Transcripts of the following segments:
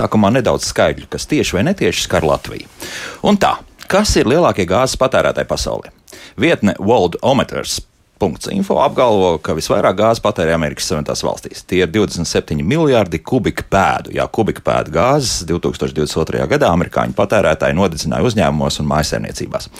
Iesākumā nedaudz skaidru, kas tieši vai netieši skar Latviju. Un tā, kas ir lielākie gāzes patērētāji pasaulē? Vietne World Ometers Info apgalvo, ka visvairāk gāzes patērē Amerikas Savienotās valstīs. Tie ir 27 miljardi kubikpēdu. Jā, kubikpēdu gāzes 2022. gadā amerikāņu patērētāji nodedzināja uzņēmumos un mājsaimniecībās.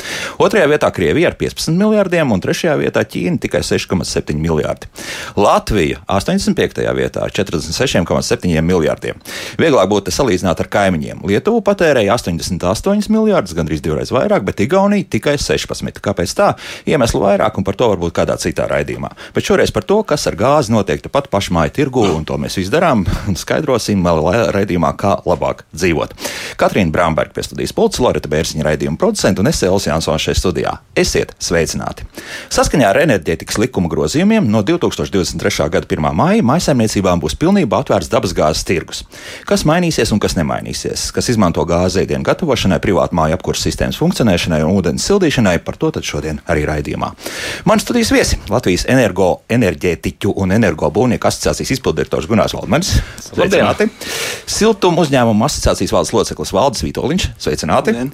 Otrajā vietā Krievija ar 15 miljardiem un trešajā vietā Ķīna tikai 6,7 miljardi. Latvija 85. vietā ar 46,7 miljardiem. Vieglāk būtu salīdzināt ar kaimiņiem. Lietuva patērēja 88 miljardus, gandrīz divreiz vairāk, bet Igaunija tikai 16. Kāpēc tā? Iemeslu vairāk un par to varbūt kādā kādā citā raidījumā. Bet šoreiz par to, kas ar gāzi notiek tepat pašmāju tirgu, un to mēs izdarām un skaidrosim raidījumā, kā labāk dzīvot. Katrīna Bramberga pie studijas pulca, Lorita Bērziņa raidījuma producenta un es Elsa Jansons šeit studijā. Esiet sveicināti! Saskaņā ar enerģētikas likuma grozījumiem no 2023. gada 1. māja maisaimniecībām būs pilnībā atvērts dabasgāzes tirgus. Kas mainīsies un kas nemainīsies? Kas izmanto gāzi ēdienu gatavošanai, privātu māju apkurses sistēmas funkcionēšanai un ūdens sildīšanai, par to šodien arī raidījumā. Man studijas viesi Latvijas energo, enerģētiķu un energobūvnieku asociācijas izpildirektors Gunārs Valdmanis. Sveicināti! Siltuma uzņēmuma asociācijas valdes loceklis Valdis Vitoļņš. Sveicināti! Labdien.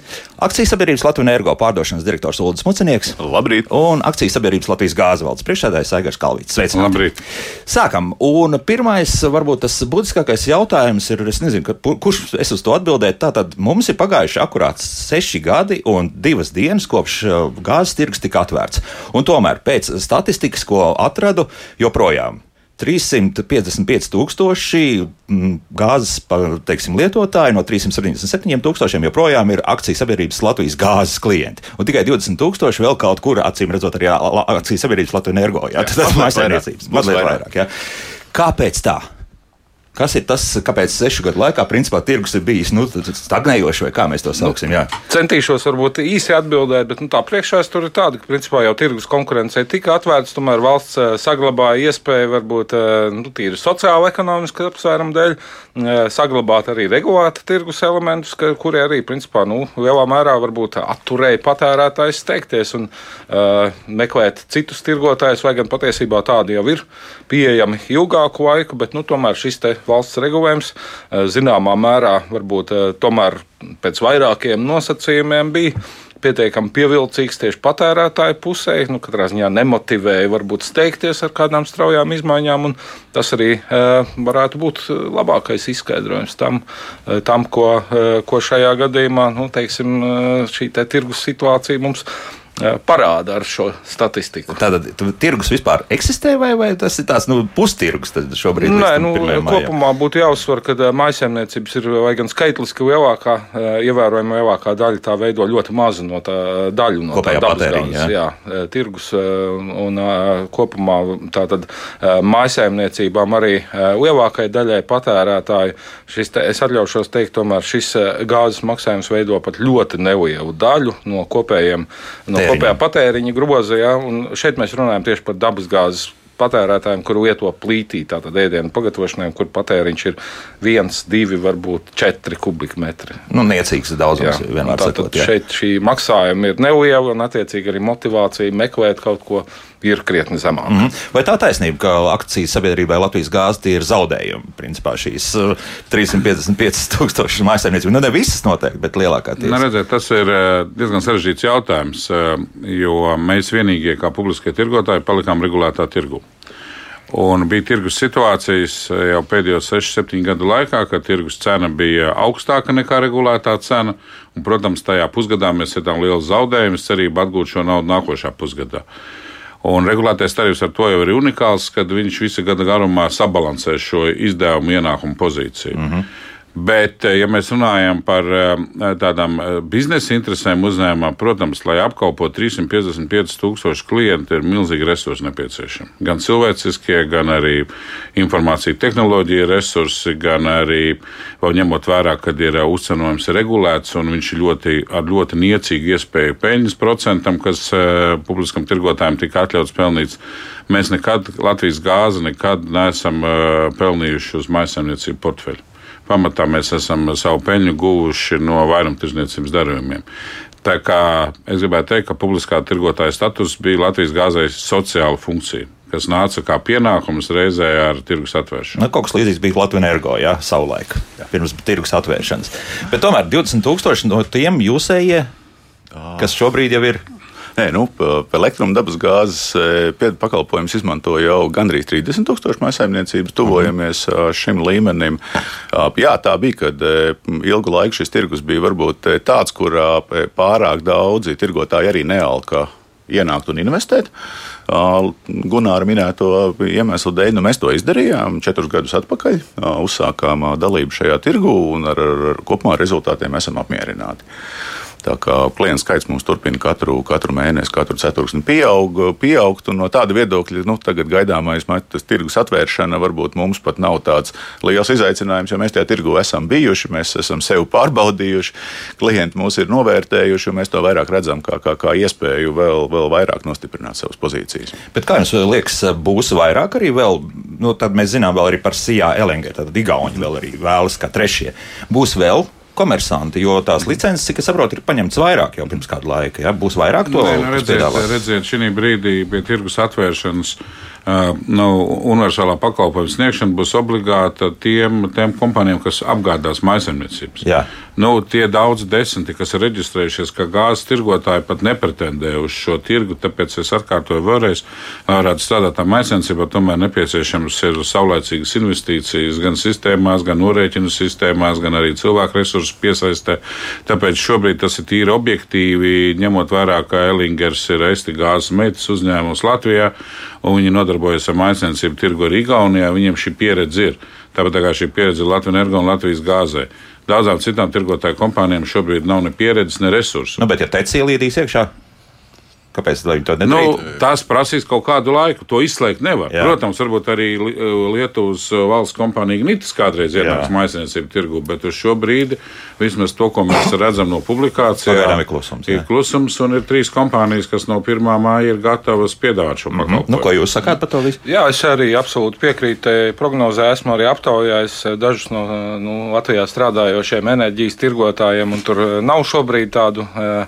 Akcijas sabiedrības Latvijas energo pārdošanas direktors Ulris Mucinieks. Labrīt! Un akcijas sabiedrības Latvijas gāzes valdes priekšsēdājs Aigars Kalvīts. Sveicināti! Labrīt! Sākam! Un pirmais, varbūt tas būtiskākais jautājums ir, es nezinu, kurš es uz to atbildētu. Tātad mums ir pagājuši akurāt seši gadi un divas dienas kopš uh, gāzes tirgus tika atvērts. Un tomēr pēc statistikas, ko atradu, joprojām 355 tūkstoši mm, gāzes teiksim, lietotāji no 377 tūkstošiem joprojām ir akciju sabiedrības Latvijas gāzes klienti. Un tikai 20 tūkstoši vēl kaut kur, acīm redzot, arī akciju sabiedrības Latvijas energo. Jā, tas ir mazliet vairāk. vairāk jā. Kāpēc tā? Kas ir tas, kāpēc sešu gadu laikā principā, tirgus ir bijis nu, stagnējošs, vai kā mēs to sauksim? Jā. Centīšos varbūt īsi atbildēt, bet nu, tā priekšvēsture ir tāda, ka principā jau tirgus konkurencei tika atvērts, tomēr valsts eh, saglabāja iespēju varbūt eh, nu, tīri sociāla ekonomiska apsvērumu dēļ eh, saglabāt arī regulēta tirgus elementus, kuri arī principā nu, lielā mērā varbūt atturēja patērētājs steigties un uh, meklēt citus tirgotājus, vai gan patiesībā tādi jau ir pieejami ilgāku laiku, bet nu, tomēr šis te valsts regulējums eh, zināmā mērā varbūt eh, tomēr pēc vairākiem nosacījumiem bija pietiekami pievilcīgs tieši patērētāju pusē. Nu, katrā ziņā nemotivēja varbūt steigties ar kādām straujām izmaiņām, un tas arī e, varētu būt labākais izskaidrojums tam, e, tam ko, e, ko šajā gadījumā nu, teiksim, šī te tirgus situācija mums parāda ar šo statistiku. Tātad tirgus vispār eksistē, vai, vai tas ir tāds nu, pustirgus šobrīd? Nē, nu, kopumā būtu jāuzsver, ka mājsaimniecības ir vai gan skaitliski lielākā, ievērojama lielākā daļa, tā veido ļoti mazu no tā daļu no Kopējā tā patēriņa. Jā. jā, tirgus un kopumā tātad mājsaimniecībām arī lielākajai daļai patērētāju šis, te, es atļaušos teikt, tomēr šis gāzes maksājums veido pat ļoti nelielu daļu no kopējiem. No kopējā patēriņa groza. Ja, šeit mēs runājam tieši par dabasgāzes patērētājiem, kuru lieto plītī, tātad ēdienu pagatavošanai, kur patēriņš ir viens, divi, varbūt četri kubikmetri. Nu, niecīgs daudzums jā, vienmēr sakot. Jā. Šeit šī maksājuma ir neliela un attiecīgi arī motivācija meklēt kaut ko ir krietni zemāka. Mm -hmm. Vai tā taisnība, ka akcijas sabiedrībai Latvijas gāze ir zaudējumi? Principā šīs 355 uh, tūkstoši mājsaimniecību, nu ne visas noteikti, bet lielākā tiesa. Nu, redziet, tas ir uh, diezgan sarežģīts jautājums, uh, jo mēs vienīgie kā publiskie tirgotāji palikām regulētā tirgu. Un bija tirgus situācijas jau pēdējo 6, 7 gadu laikā, kad tirgus cena bija augstāka nekā regulētā cena. Un, protams, tajā pusgadā mēs esam liels zaudējums, cerība atgūt šo naudu nākošā pusgadā. Un regulētais tarifs ar to jau ir unikāls, kad viņš visa gada garumā sabalansē šo izdevumu ienākumu pozīciju. Mm -hmm. Bet, eh, ja mēs runājam par eh, tādām eh, biznesa interesēm uzņēmumā, protams, lai apkalpotu 355 tūkstošu klientu, ir milzīgi resursi nepieciešami. Gan cilvēciskie, gan arī informācija tehnoloģija resursi, gan arī vēl ņemot vērā, kad ir uzcenojums regulēts un viņš ļoti, ar ļoti niecīgu iespēju peļņas procentam, kas publiskam tirgotājiem tika atļauts pelnīt. Mēs nekad Latvijas gāzi nekad neesam pelnījuši uz maisaimniecību portfeļu pamatā mēs esam savu peļņu guvuši no vairumtirdzniecības darījumiem. Tā kā es gribētu teikt, ka publiskā tirgotāja status bija Latvijas gāzes sociāla funkcija. kas nāca kā pienākums reizē ar tirgus atvēršanu. Nu, kaut kas līdzīgs bija Latvijas energo, jā, savulaik, jā, pirms tirgus atvēršanas. Bet tomēr 20,000 no tiem jūsējie, kas šobrīd jau ir. Nē, nu, elektruma dabas gāzes e, pakalpojumus izmanto jau gandrīz 30 tūkstoši maisaimniecības. Tuvojamies mhm. šim līmenim. Jā, tā bija, kad e, ilgu laiku šis tirgus bija varbūt e, tāds, kurā pārāk daudzi tirgotāji arī nealka ienākt un investēt. Gunāra minēto iemeslu dēļ nu, mēs to izdarījām četrus gadus atpakaļ. Uzsākām dalību šajā tirgu un ar, ar kopumā rezultātiem esam apmierināti. Tā kā klientu skaits mums turpina katru, katru mēnesi, katru ceturksni pieaug, pieaugt. No tāda viedokļa, nu, tagad gaidāmais tas tirgus atvēršana varbūt mums pat nav tāds liels izaicinājums, jo mēs tajā tirgu esam bijuši, mēs esam sevi pārbaudījuši, klienti mūs ir novērtējuši, un mēs to vairāk redzam kā, kā, kā iespēju vēl, vēl vairāk nostiprināt savas pozīcijas. Bet kā jums liekas, būs vairāk arī vēl, nu, tad mēs zinām vēl arī par Sijā Elenge, tad Igauni vēl arī vēlas kā trešie. Būs vēl komersanti, jo tās licences, cik es saprotu, ir paņemts vairāk jau pirms kāda laika. Ja? Būs vairāk to nu, redziet, redziet, šī brīdī pie tirgus atvēršanas nu, universālā pakalpojuma sniegšana būs obligāta tiem, tiem kompānijiem, kas apgādās maisaimniecības. Nu, tie daudz desmiti, kas ir reģistrējušies, ka gāzes tirgotāji pat nepretendē uz šo tirgu, tāpēc es atkārtoju vēlreiz, lai varētu strādāt ar maisaimniecību, tomēr nepieciešams ir saulēcīgas investīcijas gan sistēmās, gan norēķinu sistēmās, gan arī cilvēku resursu piesaistē. Tāpēc šobrīd tas ir tīri objektīvi, ņemot vērā, ka Elingers ir Esti gāzes meitas uzņēmums Latvijā un viņi nodarbojas ar mājasniecību tirgu arī Igaunijā, viņiem šī pieredze ir. Tāpat kā šī pieredze ir Latvijas energo un Latvijas gāzē. Daudzām citām tirgotāju kompānijām šobrīd nav ne pieredzes, ne resursu. Nu, bet, ja teicis ielīdīs iekšā, Kāpēc viņi to nedarīja? Nu, tas prasīs kaut kādu laiku. To izslēgt nevar. Jā. Protams, varbūt arī Lietuvas valsts kompānija Gnītis kādreiz ienāks maisiņniecību tirgu, bet uz šo brīdi vismaz to, ko mēs redzam no publikācijām, ir klusums. Jā. Ir klusums un ir trīs kompānijas, kas no 1. māja ir gatavas piedāvāt šo pakalpojumu. Mm -hmm. nu, ko jūs sakāt par to visu? Jā, es arī absolūti piekrītu. Prognozē esmu arī aptaujājis dažus no nu, Latvijā strādājošiem enerģijas tirgotājiem, un tur nav šobrīd tādu. Uh,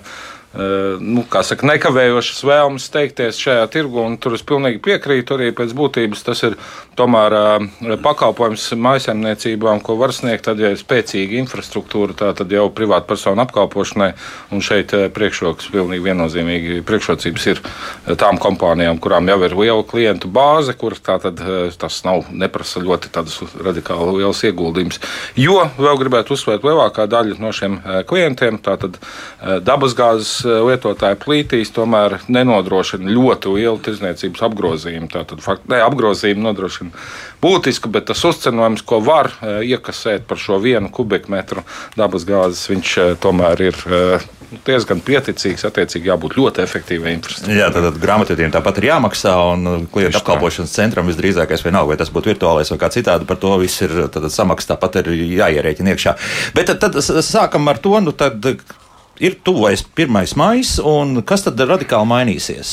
nu, saka, nekavējošas vēlmes steigties šajā tirgu. Tur es pilnīgi piekrītu. Arī pēc būtības tas ir tomēr pakalpojums maisaimniecībām, ko var sniegt, tad, ja ir spēcīga infrastruktūra, tā tad jau privāta persona apkalpošanai. Un šeit priekšroks pilnīgi viennozīmīgi priekšrocības ir tām kompānijām, kurām jau ir liela klientu bāze, kur tātad tas nav neprasa ļoti radikāli liels ieguldījums. Jo vēl gribētu uzsvērt, lielākā daļa no šiem klientiem, tātad dabasgāzes Eh, lietotāji plītīs tomēr nenodrošina ļoti lielu tirdzniecības apgrozījumu. Tātad fakt, ne, apgrozījumu nodrošina būtisku, bet tas uzcenojums, ko var eh, iekasēt par šo vienu kubikmetru dabasgāzes, viņš eh, tomēr ir diezgan pieticīgs. Attiecīgi, jābūt ļoti efektīvai infrastruktūrai. Jā, tad, grāmatvediem tāpat ir jāmaksā, un klientu apkalpošanas centram visdrīzākais vienalga, vai tas būtu virtuālais vai kā citādi, par to viss ir samaksa tāpat ir jāierēķina iekšā. Bet tad, tad sākam ar to, nu tad ir tuvais 1. maija, un kas tad radikāli mainīsies?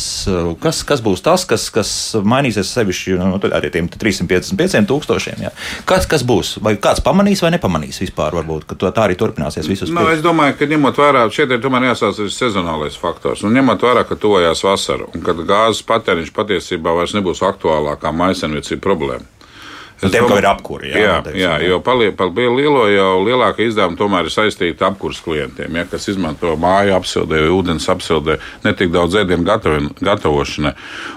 Kas, kas būs tas, kas, kas mainīsies sevišķi nu, ar tiem 355 tūkstošiem? Ja? Kas, kas būs? Vai kāds pamanīs vai nepamanīs vispār, varbūt, ka tā arī turpināsies visus no, nu, Es domāju, ka ņemot vērā, šeit ir tomēr jāsāc ir sezonālais faktors, un ņemot vērā, ka tuvojās vasara, un kad gāzes patēriņš patiesībā vairs nebūs aktuālākā maisaimniecība problēma. Domāju, ir apkūri. Jā, jā, teiksim, jā, jo par lielo jau lielāka izdevuma tomēr ir saistīta apkūras klientiem, ja, kas izmanto māju apsildē, ūdens apsildē, netik daudz ēdienu gatavošanai.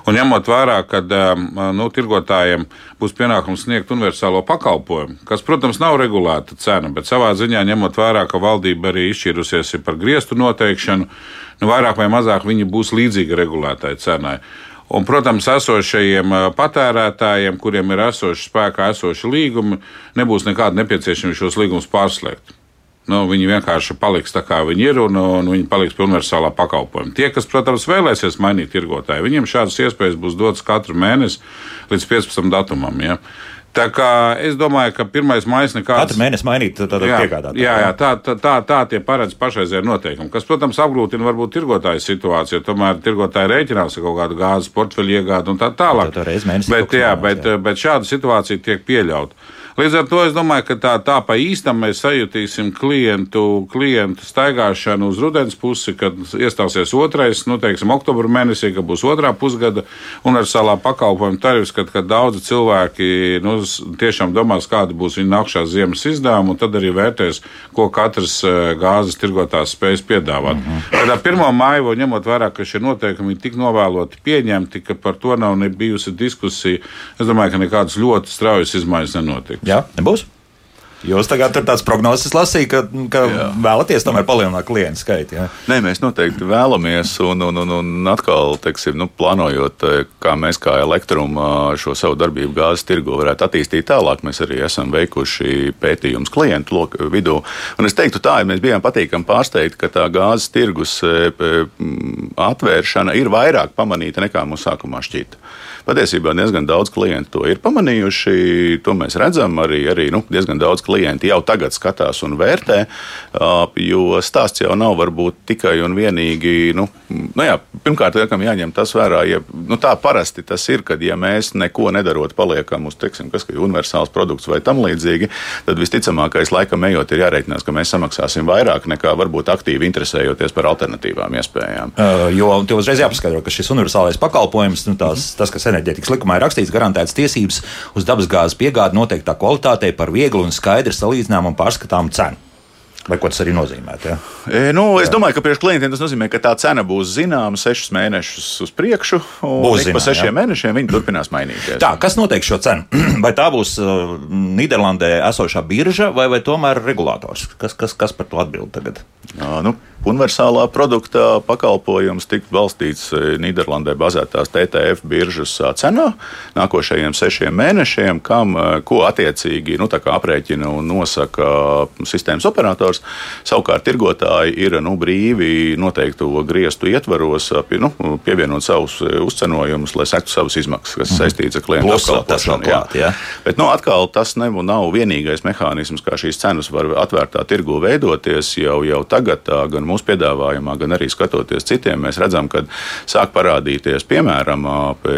Un ņemot vērā, ka um, nu, tirgotājiem būs pienākums sniegt universālo pakalpojumu, kas, protams, nav regulēta cena, bet savā ziņā ņemot vērā, ka valdība arī izšķīrusies par griestu noteikšanu, nu, vairāk vai mazāk viņi būs līdzīgi regulētai cenai. Un, protams, esošajiem patērētājiem, kuriem ir esoši spēkā esoši līgumi, nebūs nekāda nepieciešamība šos līgumus pārslēgt. Nu, viņi vienkārši paliks tā, kā viņi ir, un, un viņi paliks pie universālā pakalpojuma. Tie, kas, protams, vēlēsies mainīt tirgotāju, viņiem šādas iespējas būs dotas katru mēnesi līdz 15. datumam. Ja? Tā kā es domāju, ka pirmais maija nekāds. Katru mēnesi mainīt, tad piegādāt. Jā, jā, tā, tā, tā, tā tie paredz pašreizējie noteikumi, kas, protams, apgrūtina varbūt tirgotāju situāciju, tomēr tirgotāji rēķinās ar kaut kādu gāzes portfeļu iegādi un tā tālāk. Tā, tā bet, jā, bet, jā. bet šāda situācija tiek pieļauta. Līdz ar to es domāju, ka tā, tā pa īstam mēs sajutīsim klientu, klientu staigāšanu uz rudens pusi, kad iestāsies otrais, nu, teiksim, oktobra mēnesī, kad būs otrā pusgada universālā pakalpojuma tarifs, kad, kad daudzi cilvēki nu, tiešām domās, kāda būs viņa nākšās ziemas izdevuma, un tad arī vērtēs, ko katrs eh, gāzes tirgotājs spējas piedāvāt. Mm -hmm. Tādā 1. māju, ņemot vērā, ka šie noteikumi ir tik novēloti pieņemti, ka par to nav bijusi diskusija, es domāju, ka nekādas ļoti straujas izmaiņas nenotiks. Jā, nebūs. Jūs tagad tur tāds prognozes lasījāt, ka, ka jā. vēlaties tomēr palielināt klientu skaitu. Jā. Nē, mēs noteikti vēlamies, un, un, un, un atkal, teiksim, nu, plānojot, eh, kā mēs kā elektruma šo savu darbību gāzes tirgu varētu attīstīt tālāk, mēs arī esam veikuši pētījumus klientu vidū. Un es teiktu tā, ja mēs bijām patīkami pārsteigti, ka tā gāzes tirgus eh, atvēršana ir vairāk pamanīta nekā mums sākumā šķita. Patiesībā diezgan daudz klientu to ir pamanījuši. To mēs redzam. Arī, arī nu, diezgan daudz klientu jau tagad skatās un vērtē. Jo stāsts jau nav varbūt tikai un vienīgi. Nu, nu jā, pirmkārt, liekam, jāņem tas vērā. Ja, nu, tā parasti tas ir, kad ja mēs neko nedarot, paliekam uz teiksim, kas ir universāls produkts vai tam līdzīgi, tad visticamākais laikam ejot ir jāreikinās, ka mēs samaksāsim vairāk nekā varbūt aktīvi interesējoties par alternatīvām iespējām. Uh, jo tev uzreiz jāpaskaidro, ka šis universālais pakalpojums, nu, tās, tas, kas enerģētikas likumā ir rakstīts, garantētas tiesības uz dabasgāzes piegādi noteiktā kvalitātei par vieglu un skaidru salīdzināmu un pārskatāmu cenu. Vai ko tas arī nozīmē? Ja? E, nu, es Jā. domāju, ka priekš klientiem tas nozīmē, ka tā cena būs zināma sešus mēnešus uz priekšu. Būs zināma. Pa sešiem jā. mēnešiem viņi turpinās mainīties. Tā, kas noteiks šo cenu? vai tā būs uh, Nīderlandē esošā birža vai, vai tomēr regulators? Kas, kas, kas par to atbild tagad? Jā, nu, universālā produkta pakalpojums tiks balstīts e, Nīderlandē bazētās TTF biržas cenā nākošajiem sešiem mēnešiem, kam, ko attiecīgi nu, aprēķina un nosaka sistēmas operators. Savukārt tirgotāji ir nu, brīvi noteiktu griestu ietvaros nu, pievienot savus uzcenojumus, lai sektu savas izmaksas, kas mm. saistīts ar klientu apkalpošanu. Klāt, jā. Bet nu, atkal tas ne, nav vienīgais mehānisms, kā šīs cenas var atvērtā tirgu veidoties jau, jau tagad. Gan mūsu piedāvājumā, gan arī skatoties citiem, mēs redzam, ka sāk parādīties, piemēram,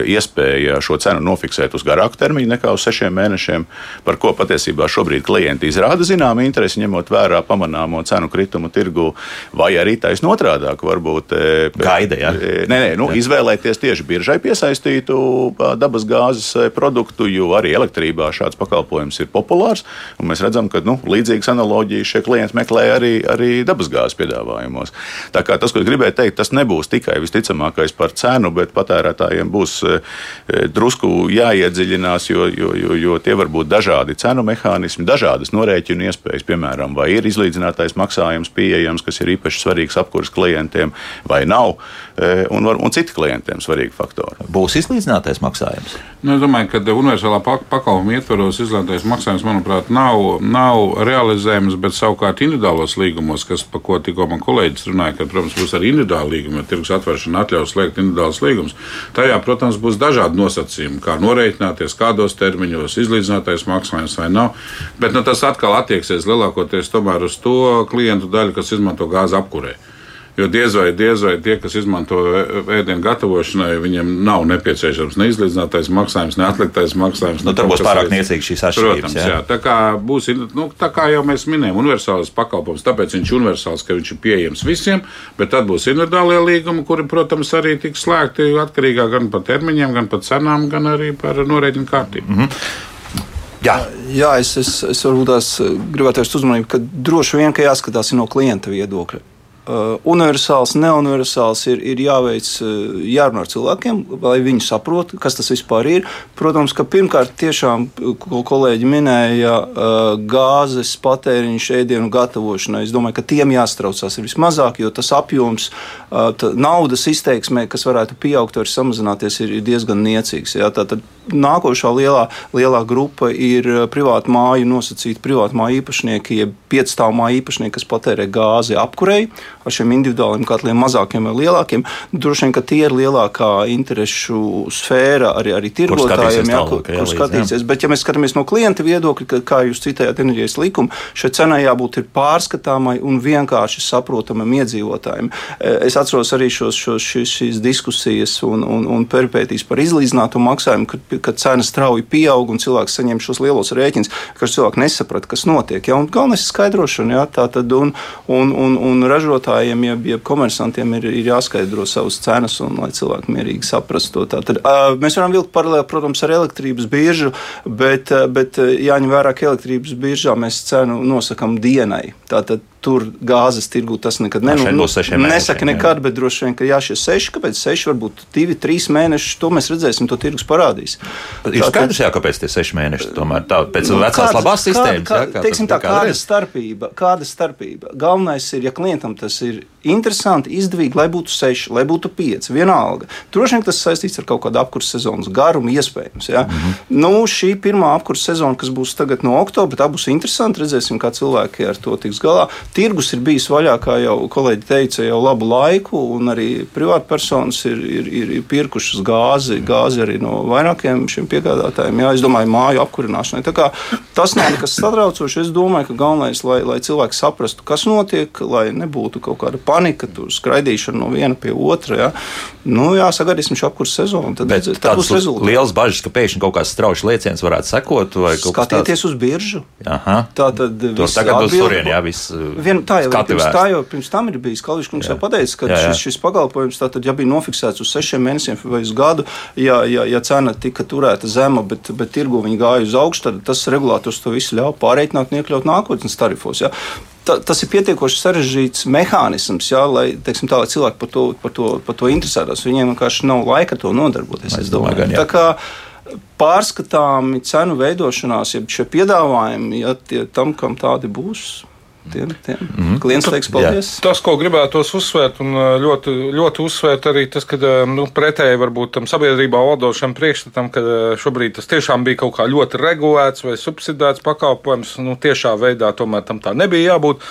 iespēja šo cenu nofiksēt uz garāku termiņu nekā uz sešiem mēnešiem, par ko patiesībā šobrīd klienti izrāda zināmu interesi, ņemot vērā pamanāmo cenu kritumu tirgu, vai arī taisnot otrādi, varbūt gaida. Ja? Nē, nē, nu, izvēlēties tieši biržai piesaistītu dabas gāzes produktu, jo arī elektrībā šāds pakalpojums ir populārs. Mēs redzam, ka nu, līdzīgas analoģijas šie klienti meklē arī, arī dabasgāzes piedāvājumu jautājumos. Tā kā tas, ko gribēju teikt, tas nebūs tikai visticamākais par cenu, bet patērētājiem būs e, e, drusku jāiedziļinās, jo, jo, jo, jo tie var būt dažādi cenu mehānismi, dažādas norēķinu iespējas, piemēram, vai ir izlīdzinātais maksājums pieejams, kas ir īpaši svarīgs apkurss klientiem, vai nav, un, var, un citi klientiem svarīgi faktori. Būs izlīdzinātais maksājums? Nu, es domāju, ka universālā pakalpojuma ietvaros izlīdzinātais maksājums, manuprāt, nav, nav realizējams, bet savukārt individuālos līgumos, kas, pa ko tikko man kolēģis runāja, ka, protams, būs arī individuāli līgumi, jo tirgus atvēršana atļaus slēgt individuālus līgumus. Tajā, protams, būs dažādi nosacījumi, kā norēķināties, kādos termiņos, izlīdzinātais maksājums vai nav. Bet nu, tas atkal attieksies lielākoties uz to klientu daļu, kas izmanto gāzi apkurē. Jo diez vai, diez vai tie, kas izmanto ēdienu gatavošanai, viņiem nav nepieciešams ne izlīdzinātais maksājums, ne atliktais maksājums. Nu, tur būs pārāk niecīgi šīs atšķirības. Protams, jā. jā. Tā kā būs, nu, tā kā jau mēs minējām, universāls pakalpojums, tāpēc viņš ir universāls, ka viņš ir pieejams visiem, bet tad būs individuālie līgumi, kuri, protams, arī tiks slēgti atkarīgā gan par termiņiem, gan par cenām, gan arī par norēķinu kārtību. Mm -hmm. Jā, Jā es, es, es varbūt tās gribētu vērst uzmanību, ka droši vien ka jāskatās no klienta viedokļa. Universāls, neuniversāls ir, ir jāveic, jārunā ar cilvēkiem, lai viņi saprotu, kas tas vispār ir. Protams, ka pirmkārt, tiešām, ko kolēģi minēja, gāzes patēriņš ēdienu gatavošanai. Es domāju, ka tiem jāstraucās vismazāk, jo tas apjoms naudas izteiksmē, kas varētu pieaugt vai samazināties, ir diezgan niecīgs. Jā. Tātad nākošā lielā, lielā grupa ir privātu māju nosacīti privātu māju īpašnieki, jeb piecstāvu māju īpašnieki, kas patērē gāzi apkurei ar šiem individuāliem katliem, mazākiem vai lielākiem. Droši vien, ka tie ir lielākā interešu sfēra arī, arī tirgotājiem, jā, kur, kur skatīsies. Bet, ja mēs skatāmies no klienta viedokļa, ka, kā jūs citējāt enerģijas likumu, šai cenai jābūt pārskatāmai un vienkārši saprotamam iedzīvotājiem. E, es atceros arī šos, šos, šīs, šīs diskusijas un, un, un perpētīs par izlīdzinātu maksājumu, kad, ka cena strauji pieaug un cilvēks saņem šos lielos rēķinus, ka cilvēki nesaprata, kas notiek. Ja? Galvenais ir skaidrošana, ja? tā tad un, un, un, un ražotājiem, jeb, jeb komersantiem ir, ir jāskaidro savas cenas un lai cilvēki mierīgi saprastu to. Tātad, uh, mēs varam vilkt paralēli, protams, ar elektrības biržu, bet, uh, bet jāņem vērā, ka elektrības biržā mēs cenu nosakam dienai. Tātad tur gāzes tirgu tas nekad Nu, nenotiek. mēnešiem, Nesaka nekad, bet droši vien, ka jā, šie seši, kāpēc seši, varbūt divi, trīs mēneši, to mēs redzēsim, to tirgus parādīs. Ir skaidrs, jā, kāpēc tie seši mēneši tomēr tā, pēc nu, vecās kāda- labās sistēmas. Kā, jā, kā, teiksim, tā, kāda kādreiz. starpība, kāda starpība? Galvenais ir, ja klientam tas ir interesanti, izdevīgi, lai būtu seši, lai būtu pieci, vienalga. Droši vien tas saistīts ar kaut kādu apkursu sezonas garumu, iespējams. Ja? Mm Mhm. -hmm. nu, šī pirmā apkursu sezona, kas būs tagad no oktobra, tā būs interesanti. Redzēsim, kā cilvēki ar to tiks galā. Tirgus ir bijis vaļā, kā jau kolēģi teica, jau labu laiku, un arī privātpersonas ir, ir, ir, ir pirkušas gāzi, gāzi arī no vairākiem šiem piegādātājiem. Jā, es domāju, māju apkurināšanai. Tas nav nekas satraucošs. Es domāju, ka galvenais, lai, lai cilvēki saprastu, kas notiek, lai nebūtu kaut kāda panika, tur skraidīšana no viena pie otra. Ja. Nu, jā, sagaidīsim šo apkursu sezonu. Tad, Bet tad būs rezultāts. liels bažas, ka pēkšņi kaut kāds strauji lēciens varētu sekot. kas tāds? Skatieties uz biržu. Aha. Tā tad Tur tagad uz turieni, jā, viss. Vien, tā jau Pirms, tā jau pirms tam ir bijis. Kalniņš kungs jau pateica, ka Jā, jā. šis, šis pakalpojums tātad, ja bija nofiksēts uz sešiem mēnešiem vai uz gadu, ja, ja, ja cena tika turēta zema, bet, bet tirgu viņa gāja uz augšu, tad tas regulators to visu ļauj pārreikināt un iekļaut nākotnes tarifos. Ja. Ta, tas ir pietiekoši sarežģīts mehānisms, jā, lai, teiksim, tā, lai cilvēki par to, par, to, par to interesētos. Viņiem vienkārši nav laika to nodarboties. Es es domāju, gan, kā pārskatāmi cenu veidošanās, ja šie piedāvājumi, ja tie tam, kam tādi būs, tiem, tiem mm. -hmm. klients teiks paldies. Tas, ko gribētos uzsvērt, un ļoti, ļoti uzsvērt arī tas, ka nu, pretēji varbūt tam sabiedrībā valdošam priekšstatam, ka šobrīd tas tiešām bija kaut kā ļoti regulēts vai subsidēts pakalpojums, nu, tiešā veidā tomēr tam tā nebija jābūt.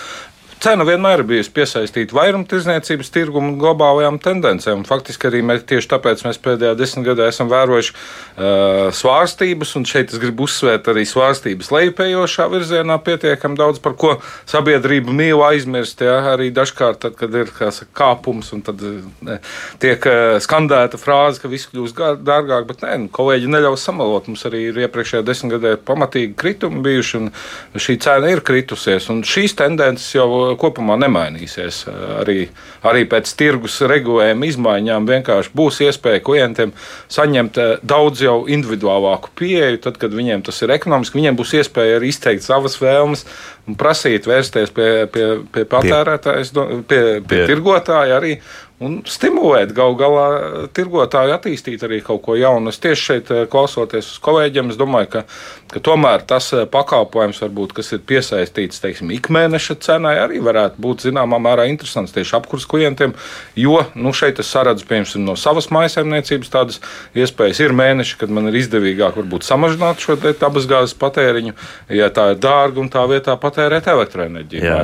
Cena vienmēr ir bijusi piesaistīta vairumtirdzniecības tirgumu un globālajām tendencēm. Faktiski arī mēs tieši tāpēc mēs pēdējā desmitgadē esam vērojuši uh, svārstības, un šeit es gribu uzsvērt arī svārstības lejupējošā virzienā pietiekami daudz, par ko sabiedrība mīl aizmirst. Ja? Arī dažkārt, tad, kad ir saka, kāpums, un tad ne, tiek uh, skandēta frāze, ka viss kļūst gā- dārgāk, bet nē, nu, kolēģi neļaus samalot. Mums arī ir iepriekšējā desmitgadē pamatīgi kritumi bijuši, un šī cena ir kritusies. Un šīs tendences jau kopumā nemainīsies. Arī, arī pēc tirgus regulējuma izmaiņām vienkārši būs iespēja klientiem saņemt eh, daudz jau individuālāku pieeju, tad, kad viņiem tas ir ekonomiski. Viņiem būs iespēja arī izteikt savas vēlmes un prasīt, vērsties pie, pie, pie patērētāja, es do- pie, pie, Pie- pie tirgotāja arī. Un stimulēt gal galā tirgotāju attīstīt arī kaut ko jaunu. Es tieši šeit eh, klausoties uz kolēģiem, es domāju, ka, ka tomēr tas eh, pakalpojums, varbūt, kas ir piesaistīts teiksim, ikmēneša cenai, arī varētu būt zināmā mērā interesants tieši apkurs klientiem. Jo nu, šeit es saredzu piemēram, no savas maisaimniecības tādas iespējas. Ir mēneši, kad man ir izdevīgāk varbūt samazināt šo dabasgāzes patēriņu, ja tā ir dārga un tā vietā patērēt elektroenerģiju Jā,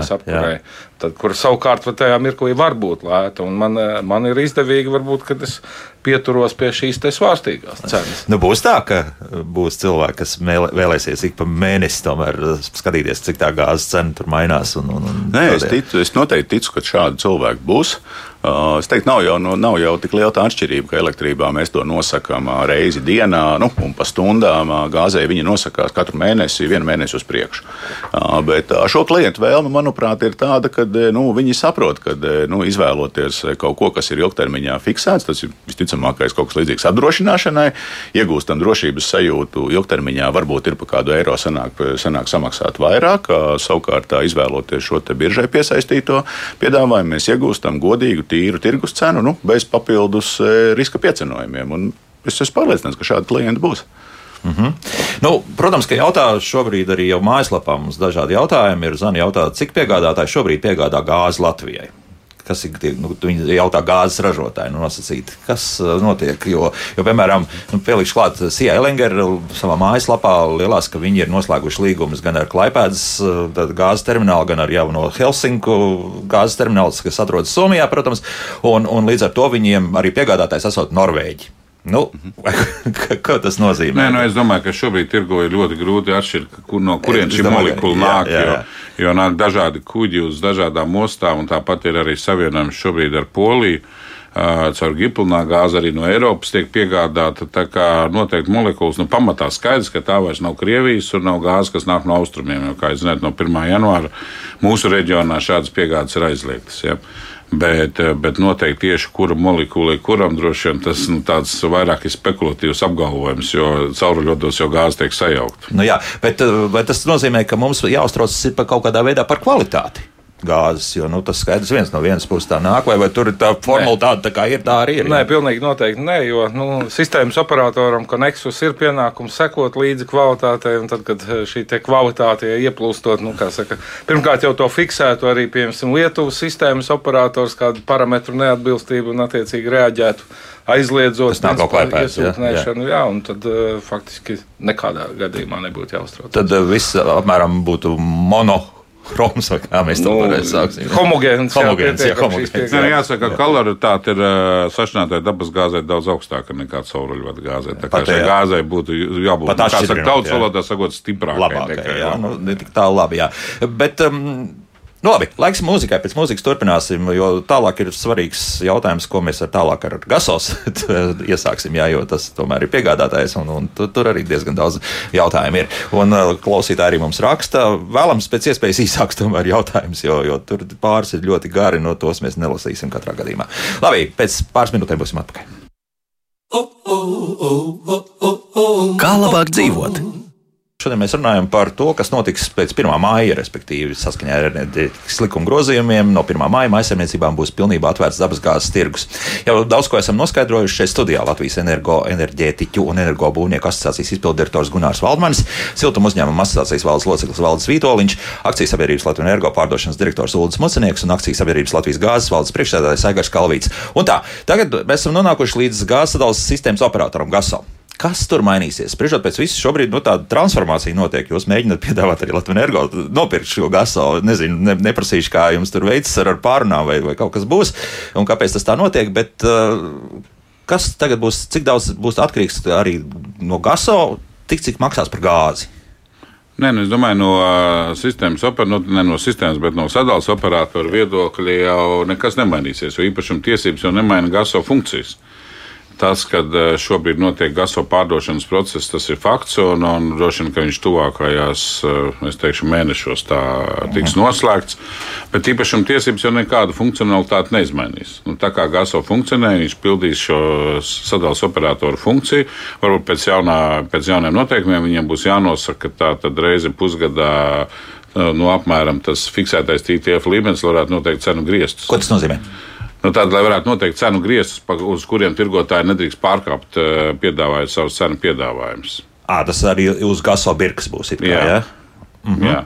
jā. Tad, kur savukārt var tajā mirklī var būt lēta. Un Man, eh, man ir izdevīgi, varbūt, kad es pieturos pie šīs svārstīgās cenas. Nu, būs tā, ka būs cilvēki, kas mēlē, vēlēsies ik pa mēnesi tomēr uh, skatīties, cik tā gāzes cena tur mainās. Un, un, un Nē, es, ticu, es noteikti ticu, ka šādi cilvēki būs. Uh, es teiktu, nav jau, nu, nav jau tik liela tā atšķirība, ka elektrībā mēs to nosakām uh, reizi dienā, nu, un pa stundām. uh, Gāzē viņi nosakās katru mēnesi, vienu mēnesi uz priekšu. Bet šo klientu vēlme, manuprāt, ir tāda, ka nu, viņi saprot, ka nu, izvēloties kaut ko, kas ir ilgtermiņā fiksēts, tas ir visticamākais kaut kas līdzīgs apdrošināšanai, iegūstam drošības sajūtu ilgtermiņā, varbūt ir pa kādu eiro sanāk, sanāk samaksāt vairāk. Savukārt, izvēloties šo biržai piesaistīto piedāvājumu, mēs iegūstam godīgu, tīru tirgus cenu, nu, bez papildus eh, riska piecenojumiem. Un es esmu pārliecināts, ka šādi klienti būs. Nu, protams, ka jautā šobrīd arī jau mājaslapā mums dažādi jautājumi ir. Zani jautā, cik piegādātāji šobrīd piegādā gāzi Latvijai? Kas ir tie, nu, viņi jautā gāzes ražotāji, nu, nosacīt, kas uh, notiek. Jo, jo piemēram, nu, pielikšu klāt Sija Elingera savā mājaslapā lielās, ka viņi ir noslēguši līgumus gan ar Klaipēdas uh, gāzes terminālu, gan ar jauno Helsinku gāzes terminālu, kas atrodas Somijā, protams, un, un līdz ar to viņiem arī piegādātājs esot Norvēģi. Nu, ko tas nozīmē? Nē, nu, es domāju, ka šobrīd tirgo ir ļoti grūti atšķirt, kur, no kurienes Es šī molekula jā, nāk. jā, jā. Jo, jo nāk dažādi kuģi uz dažādām ostām, un tāpat ir arī savienojums šobrīd ar Poliju. caur giplunā gāzi arī no Eiropas tiek piegādāta. Tā kā noteikti molekulas nu, pamatā skaidrs, ka tā vairs nav Krievijas un nav gāze, kas nāk no austrumiem. Jo, kā jūs zināt, no 1. janvāra mūsu reģionā šādas piegādes ir aizliegtas. Ja. Bet, bet noteikti tieši kura molekula ir kuram droši vien tas nu, vairāk ir spekulatīvs apgalvojums, jo cauruļodos jau gāze tiek sajaukta. Nu jā, bet vai tas nozīmē, ka mums jāuztraucas par kaut kādā veidā par kvalitāti? Gāzes. Jo nu, tas skaidrs, viens no vienas puses tā nāk, vai, vai tur ir tā formula tāda, tā kā ir, tā arī ir. Nē, jā. pilnīgi noteikti nē, jo nu, sistēmas operatoram, ka Nexus ir pienākums sekot līdzi kvalitātei, un tad, kad šī kvalitāte ieplūstot, nu, saka, pirmkārt jau to fiksētu arī, piemēram, Lietuvas sistēmas operators, kādu parametru neatbilstību un attiecīgi reaģētu aizliedzot iesūtnēšanu. Jā, jā, un tad uh, faktiski nekādā gadījumā nebūtu jāuztrauc. Tad uh, viss apmēram būtu mono Chroms, vai kā mēs to nu, varētu saukt. Homogēns. Homogēns, jā, homogēns. Jā, jāsaka, ka kaloritāte ir sašķinātai dabas gāzē daudz augstāka nekā cauruļvadu gāzē. Tā kā šai gāzei būtu jābūt, Pat kā saka, tautas valodā sakot, stiprākai. Labākai, jā, nu, ne tik tā labi, jā. Bet, um, Nu, labi, laiks mūzikai. Pēc mūzikas turpināsim, jo tālāk ir svarīgs jautājums, ko mēs ar tālāk ar gasos iesāksim. Jā, jo tas tomēr ir piegādātājs, un, un tur, arī diezgan daudz jautājumu ir. Un uh, klausītāji arī mums raksta, vēlams pēc iespējas īsāks tomēr jautājums, jo, jo tur pāris ir ļoti gari, no tos mēs nelasīsim katrā gadījumā. Labi, pēc pāris minūtēm būsim atpakaļ. Kā labāk dzīvot? Šodien mēs runājam par to, kas notiks pēc 1. māja, respektīvi, saskaņā ar enerģētikas likuma grozījumiem. No 1. māja maisaimniecībām būs pilnībā atvērts dabasgāzes tirgus. Jau daudz ko esam noskaidrojuši šeit studijā Latvijas energo, enerģētiķu un energobūvnieku asociācijas izpildirektors Gunārs Valdmanis, siltuma uzņēmuma asociācijas valdes loceklis Valdis Vītoliņš, akcijas sabiedrības Latvijas energo pārdošanas direktors Ulris Mucenieks un akcijas sabiedrības Latvijas gāzes valdes priekšsēdētājs Aigars Kalvīts. Un tā, tagad mēs esam nonākuši līdz gāzes sadales sistēmas operatoram GASO. Kas tur mainīsies? Spriežot pēc visu, šobrīd nu, tāda transformācija notiek. Jūs mēģināt piedāvāt arī Latvijas energo nopirkt šo gaso. Nezinu, ne, neprasīšu, kā jums tur veicas ar, ar pārunām vai, vai kaut kas būs un kāpēc tas tā notiek. Bet, uh, kas tagad būs, cik daudz būs atkarīgs arī no gaso, tik cik maksās par gāzi? Nē, nu, es domāju, no uh, sistēmas, oper, nu, ne no sistēmas, bet no sadalījuma operatora viedokļa jau nekas nemainīsies. Jo īpašuma tiesības jau nemaina gaso funkcijas. Tas, ka e, šobrīd notiek gaso pārdošanas process, tas ir fakts, un, un droši vien, ka viņš tuvākajās, e, es teikšu, mēnešos tā tiks mhm. noslēgts. Bet īpašuma tiesības jau nekādu funkcionalitāti neizmainīs. Nu, tā kā gaso funkcionē, viņš pildīs šo sadalījuma operatoru funkciju. Varbūt pēc, jaunā, pēc jauniem noteikumiem viņiem būs jānosaka, ka tā reize pusgadā e, nu, apmēram tas fiksētais TTF līmenis varētu noteikt cenu griestus. Ko tas nozīmē? Nu, tad, lai varētu noteikt cenu griestus, uz kuriem tirgotāji nedrīkst pārkāpt, eh, piedāvājot savus cenu piedāvājumus. Tas arī uz gaso birkas būs. Kā, jā. Ja? Mhm. jā.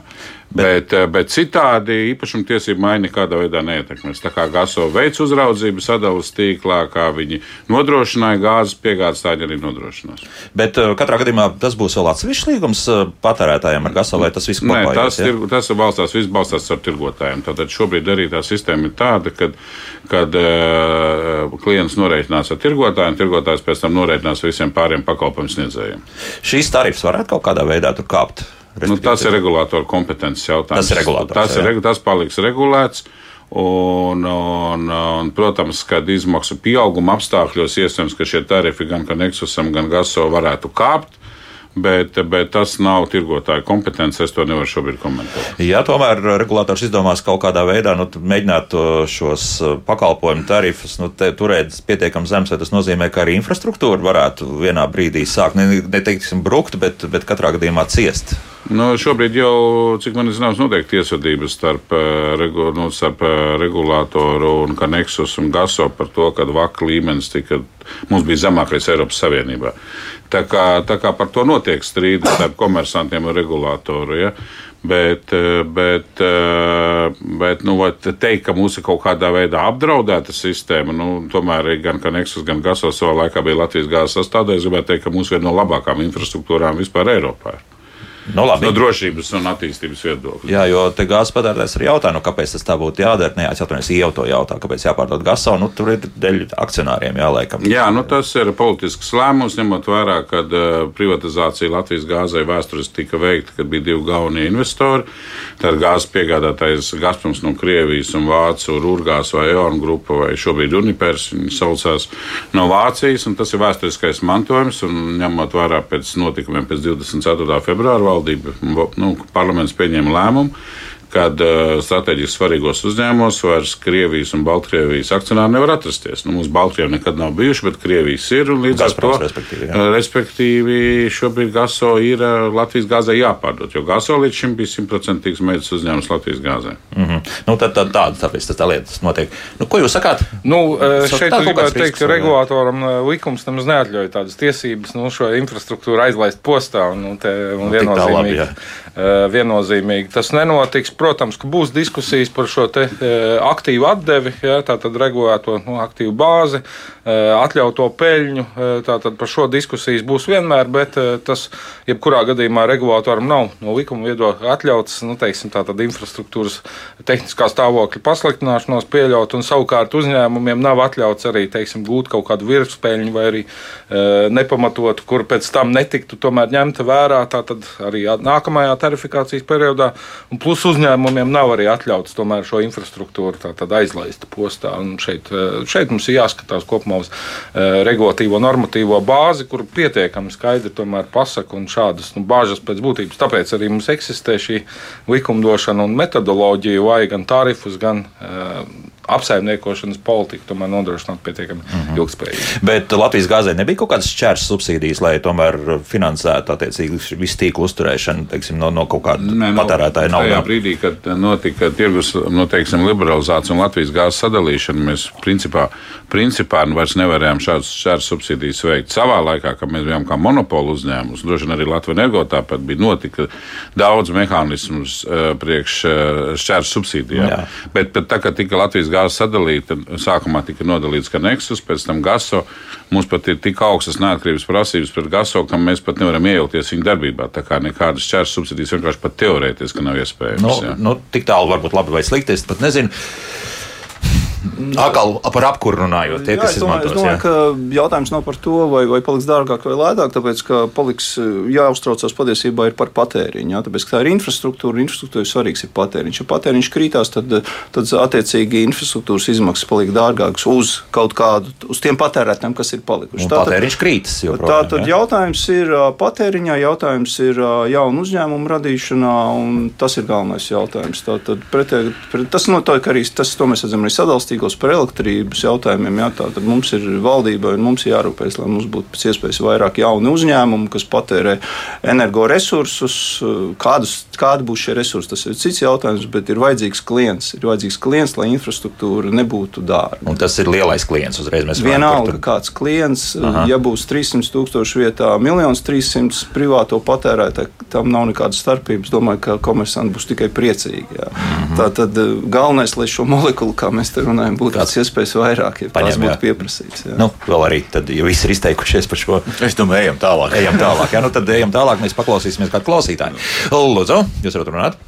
Bet, bet, bet citādi īpašuma tiesība maiņa nekādā veidā neietekmēs. Tā kā GASO veids uzraudzību sadalījuma tīklā, kā viņi nodrošināja gāzes piegādes, tā arī nodrošinās. Bet uh, katrā gadījumā tas būs vēl atsevišķs līgums uh, patērētājiem ar GASO, vai tas viss kopā? Nē, tas, ja? ir, tas ir balstās, viss balstās ar tirgotājiem. Tātad šobrīd arī tā sistēma ir tāda, kad, kad uh, klients noreikinās ar tirgotājiem, tirgotājs pēc tam noreikinās visiem pāriem pakalpojumu sniedzējiem. Šīs tarifs varētu kaut kādā veidā tur kāpt. Nu, tas ir regulātora kompetences jautājums. Tas ir regulātors. Tas, ir, tas paliks regulēts. Un, un, un, protams, kad izmaksu pieauguma apstākļos iespējams, ka šie tarifi gan Nexusam, gan Gaso varētu kāpt bet, bet tas nav tirgotāja kompetence. Es to nevaru šobrīd komentēt. Ja tomēr regulators izdomās kaut kādā veidā nu, mēģināt šos uh, pakalpojumu tarifus nu, turēt pietiekami zemes, vai tas nozīmē, ka arī infrastruktūra varētu vienā brīdī sākt neteiksim brukt, bet, bet katrā gadījumā ciest. Nu, šobrīd jau, cik man ir zināms, notiek tiesvedības starp, uh, regu, nu, starp uh, regulātoru un Nexus un GASO par to, ka vaka līmenis tika, mums bija zemākais Eiropas Savienībā. Tā kā, tā kā par to notiek strīdi starp komersantiem un regulātoru. Ja? Bet, bet, bet nu, teikt, ka ir kaut kādā veidā apdraudēta sistēma, nu, tomēr gan Nexus, gan Gaso savā laikā bija Latvijas gāzes sastāvdaļa. Es gribētu teikt, ka mums ir viena no labākām infrastruktūrām vispār Eiropā. Nu, labi. no drošības un attīstības viedokļa. Jā, jo te gāzes patērētājs arī jautā, nu, kāpēc tas tā būtu jādara. Nē, es atvainojos, jau to jautā, kāpēc jāpārdod gaso. Nu, tur ir dēļ akcionāriem jāliekam. Jā, nu tas ir politisks lēmums, ņemot vērā, ka uh, privatizācija Latvijas gāzei vēsturiski tika veikta, kad bija divi galvenie investori. Tad gāzes piegādātājs Gazproms no Krievijas un Vācu Rūrgās vai Eon grupa vai šobrīd Unipers, viņi saucās no Vācijas, un tas ir vēsturiskais mantojums, un ņemot vērā pēc notikumiem pēc 24. februāra valdība, nu, parlaments pieņēma lēmumu kad uh, strateģiski svarīgos uzņēmumos vairs Krievijas un Baltkrievijas akcionāri nevar atrasties. Nu, mums Baltkrievi nekad nav bijuši, bet Krievijas ir. Līdz ar to, respektīvi, jā. uh, respektīvi, šobrīd GASO ir uh, Latvijas gāzē jāpārdod, jo GASO līdz šim bija simtprocentīgs meitas uzņēmums Latvijas gāzē. Mm -hmm. nu, tad, tad tāda, tāpēc tas tā lietas notiek. Nu, ko jūs sakāt? Nu, eh, šeit gribētu teikt, ka regulātoram eh, likums nemaz neatļauj tādas tiesības nu, šo infrastruktūru aizlaist postā. Un, nu, te, un Nu, tā labi, viennozīmīgi, jā. eh, viennozīmīgi tas nenotiks. Protams, ka būs diskusijas par šo te, eh, aktīvu atdevi, ja, tātad regulēto nu, aktīvu bāzi, eh, atļauto peļņu. eh, Tātad par šo diskusijas būs vienmēr, bet eh, tas jebkurā gadījumā regulātoram nav no likuma viedokļa atļauts nu, teiksim, infrastruktūras tehniskā stāvokļa pasliktināšanos pieļaut, un savukārt uzņēmumiem nav atļauts arī teiksim, gūt kaut kādu virspeļņu vai arī nepamatotu, kur pēc tam netiktu tomēr ņemta vērā arī nākamajā tarifikācijas periodā. Plus uzņēmumiem nav arī atļauts tomēr šo infrastruktūru aizlaist postā. Un šeit, šeit mums ir jāskatās kopumā uz e, regulatīvo normatīvo bāzi, kur pietiekami skaidri pasaka un šādas nu, bāžas pēc būtības. Tāpēc arī mums eksistē šī likumdošana un metodoloģija, vai gan tarifus, gan uh, apsaimniekošanas politiku tomēr nodrošināt pietiekami mm -hmm. ilgspējīgi. Bet Latvijas gāzē nebija kaut kādas šķērs subsīdijas, lai tomēr finansētu attiecīgi visu tīklu uzturēšanu teiksim, no, no kaut kāda Nē, nu, patērētāja Tajā naudas. brīdī, kad notika tirgus nu, teiksim, liberalizācija un Latvijas gāzes sadalīšana, mēs principā, principā nu, vairs nevarējām šādas šādas subsīdijas veikt. Savā laikā, kad mēs bijām kā monopolu uzņēmums, droši vien arī Latvijas energo tāpat bija notika daudz mehānismus uh, priekš šķērs subsīdijām. Jā. Bet, bet tā, kad tika Latvijas gāze sadalīta, sākumā tika nodalīts Nexus, pēc tam Gaso. Mums pat ir tik augstas neatkarības prasības pret Gaso, ka mēs pat nevaram iejaukties viņa darbībā. Tā kā nekādas šķērs subsīdijas vienkārši pat teorētiski nav iespējams. Nu, jā. nu, tik tālu varbūt labi vai slikti, es pat nezinu. Atkal par apkuru runājot, tie, Jā, kas domāju, es izmantos. domāju jā. ka jautājums nav par to, vai, vai paliks dārgāk vai lētāk, tāpēc ka paliks jāuztraucās patiesībā ir par patēriņu. Jā, tāpēc, ka tā ir infrastruktūra, infrastruktūra svarīgs ir patēriņš. Ja patēriņš krītās, tad, tad attiecīgi infrastruktūras izmaksas paliek dārgākas uz kaut kādu, uz tiem patērētājiem, kas ir palikuši. Un patēriņš krītas joprojām. Tātad jā. jautājums ir patēriņā, jautājums ir jaunu uzņēmumu radīšanā, un tas ir galvenais jautājums. Tātad pretē, pret, tas notiek arī, tas, to mēs redzam arī sadalstīgos par elektrības jautājumiem. Jā, tātad mums ir valdība un mums jārūpējas, lai mums būtu pēc iespējas vairāk jaunu uzņēmumu, kas patērē energoresursus. Kādus, kādi būs šie resursi, tas ir cits jautājums, bet ir vajadzīgs klients. Ir vajadzīgs klients, lai infrastruktūra nebūtu dārga. Un tas ir lielais klients. Uzreiz Vienalga, to. kāds klients, Aha. ja būs 300 tūkstoši vietā, 1 300 privāto patērētāju, tam nav nekādas starpības. Domāju, ka komersanti būs tikai priecīgi. Jā. Mhm. Tā tad eh, galvenais, lai šo molekulu, kā mēs te runājam, būtu pēc iespējas vairāk, ja tās būtu pieprasīts. jā. Nu, vēl arī tad, ja visi ir izteikušies par šo, Es domāju, ejam tālāk. ejam tālāk. Jā, nu tad ejam tālāk, mēs paklausīsimies kādu klausītāju. Lūdzu, jūs varat runāt?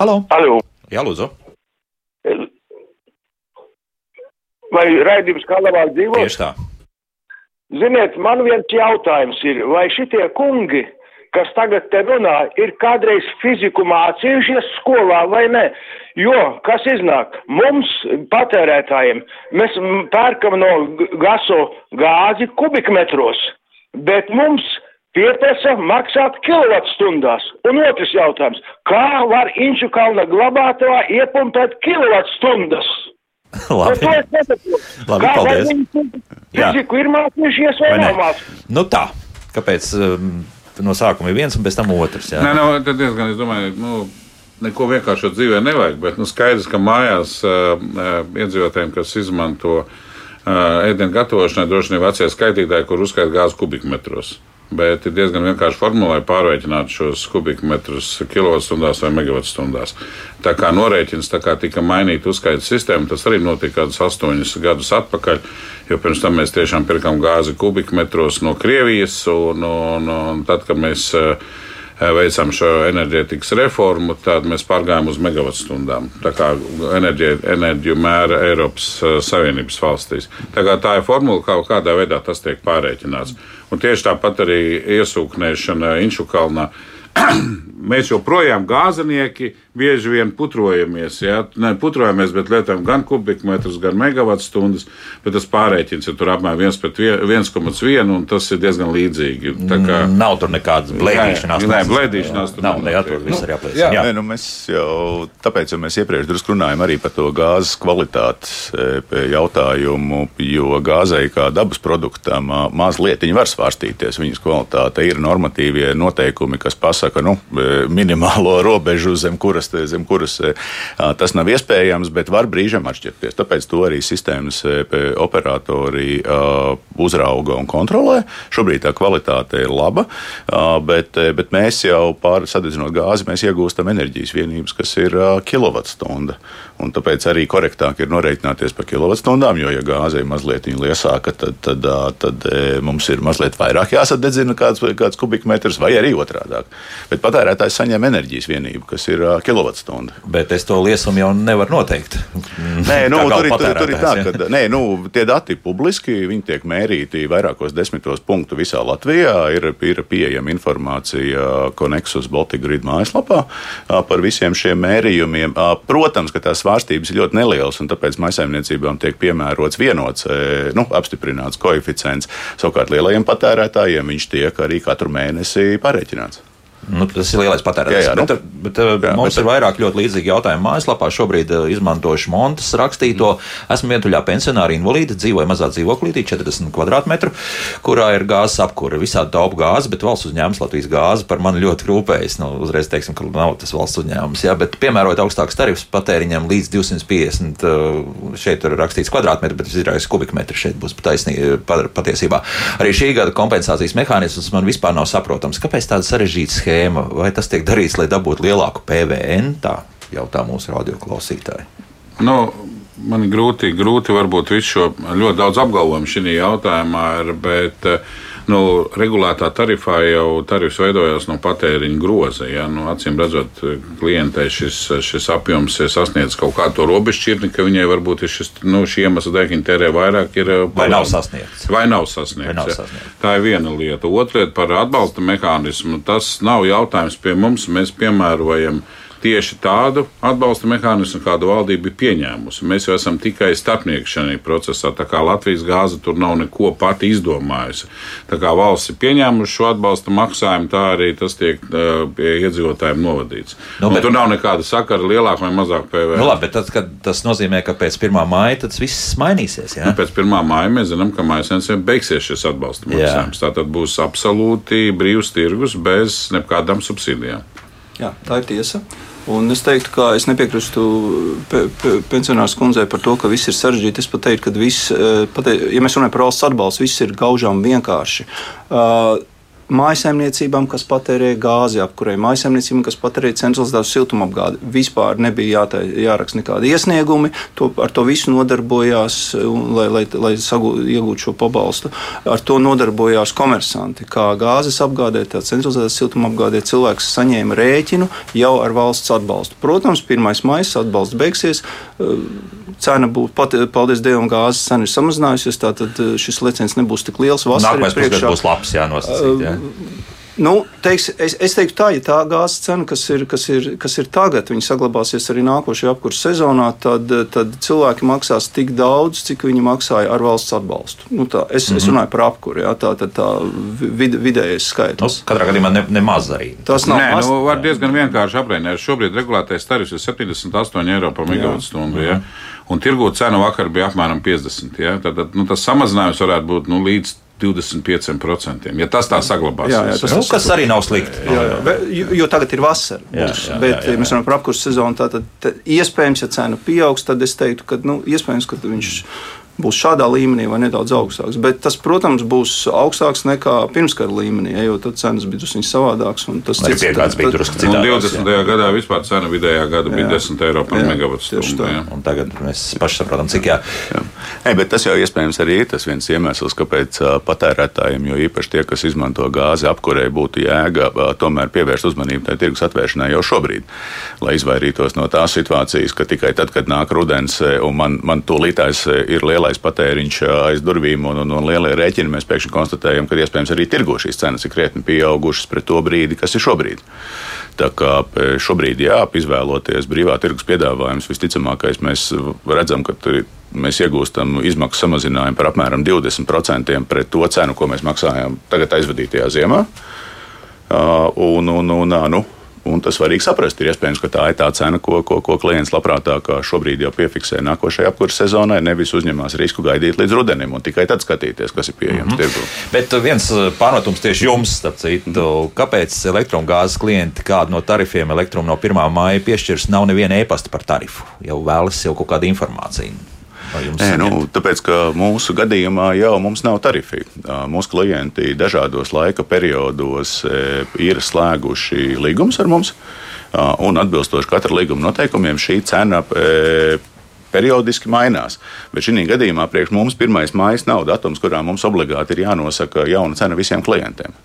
Halo! Alo. Jā, lūdzu. Vai raidījums kā labāk dzīvot? Tieši tā. Ziniet, man viens jautājums ir, vai šitie kungi, kas tagad te runā, ir kādreiz fiziku mācījušies skolā vai ne? Jo, kas iznāk, mums patērētājiem, mēs pērkam no gaso gāzi kubikmetros, bet mums pieprasa maksāt kilovatstundās. Un otrs jautājums, kā var Inču kalna glabātavā iepumpēt kilovatstundas? Labi. Labi, Kā paldies. Fiziku ir mācījušies vai Vai ne? nav mācījušies? Nu tā. Kāpēc um, no sākuma ir viens un pēc tam otrs? Jā? Nē, nu, tad diezgan, es domāju, nu, neko vienkāršot dzīvē nevajag, bet nu, skaidrs, ka mājās uh, uh, iedzīvotājiem, kas izmanto uh, ēdienu gatavošanai, droši vien ir vecie skaitītāji, kur uzskaita gāzi kubikmetros. Bet ir diezgan vienkārši formula, lai pārreikinātu šos kubikmetrus kilovatstundās vai megavatstundās. Tā kā norēķins tā kā tika mainīta uzskaita sistēma, tas arī notika kādus astoņus gadus atpakaļ, jo pirms tam mēs tiešām pirkām gāzi kubikmetros no Krievijas, un, un, un tad, kad mēs uh, veicām šo enerģētikas reformu, tad mēs pārgājām uz megavatstundām. Tā kā enerģija, enerģiju mēra Eiropas Savienības valstīs. Tā, tā ir formula, kā kādā veidā tas tiek pārreikināts. Un tieši tāpat arī iesūknēšana Inčukalnā mēs joprojām gāzenieki bieži vien putrojamies. Ja? Ne putrojamies, bet lietojam gan kubikmetrus, gan megawattstundas, bet tas pārreikins ir tur apmēram 1,1 un tas ir diezgan līdzīgi. Tā kā, nav tur nekādas blēdīšanās. Nē, blēdīšanās tur nav. viss ir jāplēs. Jā, jā. Nē, nu mēs jau, tāpēc jau mēs iepriekš drusku runājam arī par to gāzes kvalitātes e, jautājumu, jo gāzei kā dabas produktam mazliet viņa var svārstīties. Viņas kvalitāte ir normatīvie noteikumi, kas pasaka nu, e, minimālo robežu zem kuras kuras, zem kuras tas nav iespējams, bet var brīžam atšķirties. Tāpēc to arī sistēmas operatori uzrauga un kontrolē. Šobrīd tā kvalitāte ir laba, bet, bet mēs jau pār sadedzinot gāzi, mēs iegūstam enerģijas vienības, kas ir kilovatstunda. Un tāpēc arī korektāk ir norēķināties par kilovatstundām, jo, ja gāze ir mazliet liesāka, tad, tad, tad, tad mums ir mazliet vairāk jāsadedzina kāds, kāds kubikmetrs, vai arī otrādi. Bet patērētājs saņem enerģijas vienību, kas ir kilovatstunda. Bet es to liesumu jau nevaru noteikt. Nē, nu, tur, tur, tur ir tā, ka nē, nu, tie dati ir publiski, viņi tiek mērīti vairākos desmitos punktu visā Latvijā. Ir, ir pieejama informācija Konexus Baltic Grid mājaslapā par visiem šiem mērījumiem. Protams, ka tās svārstības ir ļoti nelielas, un tāpēc maisaimniecībām tiek piemērots vienots, nu, apstiprināts koeficients. Savukārt lielajiem patērētājiem viņš tiek arī katru mēnesi pareiķināts. Nu, tas ir lielais patērētājs. Jā, jā, nu, bet, bet jā, mums bet, ir vairāk ļoti līdzīgi jautājumi mājaslapā. Šobrīd uh, izmantojuši Montes rakstīto. Esmu vientuļā pensionāra invalīda, dzīvoju mazā dzīvoklītī, 40 km2, kurā ir gāzes apkūra. Visādi taupa gāzi, bet valsts uzņēmums Latvijas gāzi par mani ļoti rūpējas. Nu, uzreiz teiksim, ka nav tas valsts uzņēmums. Jā, bet piemērojot augstākus tarifus patēriņam līdz 250, uh, šeit ir rakstīts kvadrātmetri, bet izrādās kubikmetri šeit būs taisnība patiesībā. Arī šī gada kompensācijas mehānisms man vispār nav saprotams. Kāpēc tāda sarežģīta schēma? vai tas tiek darīts, lai dabūtu lielāku PVN? Tā jautā mūsu radioklausītāji. Nu, man ir grūti, grūti varbūt visu šo ļoti daudz apgalvojumu šajā jautājumā, ir, bet uh, nu, regulētā tarifā jau tarifs veidojās no patēriņa groza. Ja? Nu, acīm redzot, klientei šis, šis apjoms ir sasniedzis kaut kādu to robežšķirtni, ka viņai varbūt ir šis nu, iemesls dēļ, viņa tērē vairāk. Ir, vai nav sasniegts? Vai nav sasniegts, vai nav sasniegts. Ja? Tā ir viena lieta. Otra lieta par atbalsta mehānismu. Tas nav jautājums pie mums. Mēs piemērojam tieši tādu atbalsta mehānismu, kādu valdība ir pieņēmusi. Mēs jau esam tikai starpnieki šajā procesā. Tā kā Latvijas gāze tur nav neko pati izdomājusi. Tā kā valsts ir pieņēmusi šo atbalsta maksājumu, tā arī tas tiek uh, pie iedzīvotājiem novadīts. Nu, bet, tur nav nekāda sakara lielāka vai mazāka PVN. Nu, labi, bet tas, tas nozīmē, ka pēc 1. māja tas viss mainīsies. Ja? Nu, pēc 1. māja mēs zinām, ka mājas sensiem beigsies šis atbalsta maksājums. Tā tad būs absolūti brīvs tirgus bez nekādām subsīdijām. Jā, tā ir tiesa. Un es teiktu, ka es nepiekrītu pe, pe, pensionārs kundzei par to, ka viss ir sarežģīti. Es pat teiktu, ka viss, pat, ja mēs runājam par valsts atbalstu, viss ir gaužām vienkārši. Uh, mājsaimniecībām, kas patērē gāzi apkurei, mājsaimniecībām, kas patērē centralizētu siltumapgādi. Vispār nebija jātai, jāraksta nekādi iesniegumi, to, ar to visu nodarbojās, lai, lai, lai sagū, iegūtu šo pabalstu. Ar to nodarbojās komersanti. Kā gāzes apgādē, tā centralizētā siltumapgādē cilvēks saņēma rēķinu jau ar valsts atbalstu. Protams, pirmais maisa atbalsts beigsies cena būs, pat, paldies Dievam, gāzes cena ir samazinājusies, tātad eh, šis leciens nebūs tik liels. Nākamais pusgads būs labs, jānosacīt. Jā. Nu, teiks, es, es teiktu, tā, ja tā gāzes cena, kas ir, kas, ir, kas ir tagad, viņa saglabāsies arī nākošajā apkurss sezonā, tad, tad cilvēki maksās tik daudz, cik viņi maksāja ar valsts atbalstu. Nu, tā, es, mm -hmm. es mhm. runāju par apkuru, jā, tā ir tā vid, vidējais skaitlis. Nu, katrā gadījumā ne, ne maz arī. Tas nav Nē, maz. Nu, var diezgan vienkārši aprēķināt. Šobrīd regulētais tarifs ir 78 eiro par megawattstundu. Mm -hmm un tirgo cena vakar bija apmēram 50. Ja? Tad, tad nu, tas samazinājums varētu būt nu, līdz 25%. Ja tas tā saglabāsies, jā, jā, tas, nu, kas arī nav slikti. Jā, jā. Bet, jo, jo tagad ir vasara. Jā, jā, bet, jā, jā, jā. ja mēs runājam par apkursu sezonu, tad, tad iespējams, ja cena pieaugs, tad es teiktu, ka nu, iespējams, ka viņš būs šādā līmenī vai nedaudz augstāks. Bet tas, protams, būs augstāks nekā pirmskara līmenī, ja, jo tad cenas bija drusku savādākas. Tas Arī piegādes bija drusku Un citādākas. 20. gadā vispār cena vidējā gada bija 10 eiro par Jā, megawatu jā. Tagad mēs paši saprotam, cik jā. Jā. Ei, bet tas jau iespējams arī ir tas viens iemesls, kāpēc patērētājiem, jo īpaši tie, kas izmanto gāzi apkurei, būtu jēga tomēr pievērst uzmanību tai tirgus atvēršanai jau šobrīd, lai izvairītos no tās situācijas, ka tikai tad, kad nāk rudens un man, man tūlītājs ē, ir lielais patēriņš ā, aiz durvīm un, un, un lielie rēķini, mēs pēkšņi konstatējam, ka iespējams arī tirgo šīs cenas ir krietni pieaugušas pret to brīdi, kas ir šobrīd. Tā kā e, šobrīd, jā, izvēloties brīvā tirgus piedāvājumus, visticamākais mēs redzam, ka mēs iegūstam izmaksu samazinājumu par apmēram 20% pret to cenu, ko mēs maksājām tagad aizvadītajā ziemā. Ā, Un, un, un, nu, un tas svarīgi saprast, ir iespējams, ka tā ir tā cena, ko, ko, ko klients labprātāk šobrīd jau piefiksē nākošajai apkurses sezonai, nevis uzņemās risku gaidīt līdz rudenim un tikai tad skatīties, kas ir pieejams mm -hmm. tirgū. Bet viens uh, pārmetums tieši jums, starp citu, kāpēc elektrogāzes klienti kādu no tarifiem elektromu no 1. māja piešķirs, nav neviena e-pasta par tarifu. Jau vēlas jau kaut kādu informāciju. Nē, nu, tāpēc, ka mūsu gadījumā jau mums nav tarifi. Mūsu klienti dažādos laika periodos ir slēguši līgumus ar mums, un atbilstoši katra līguma noteikumiem šī cena. Periodiski mainās. Bet šī gadījumā priekš mums pirmais mājas nav datums, kurā mums obligāti ir jānosaka jauna cena visiem klientiem.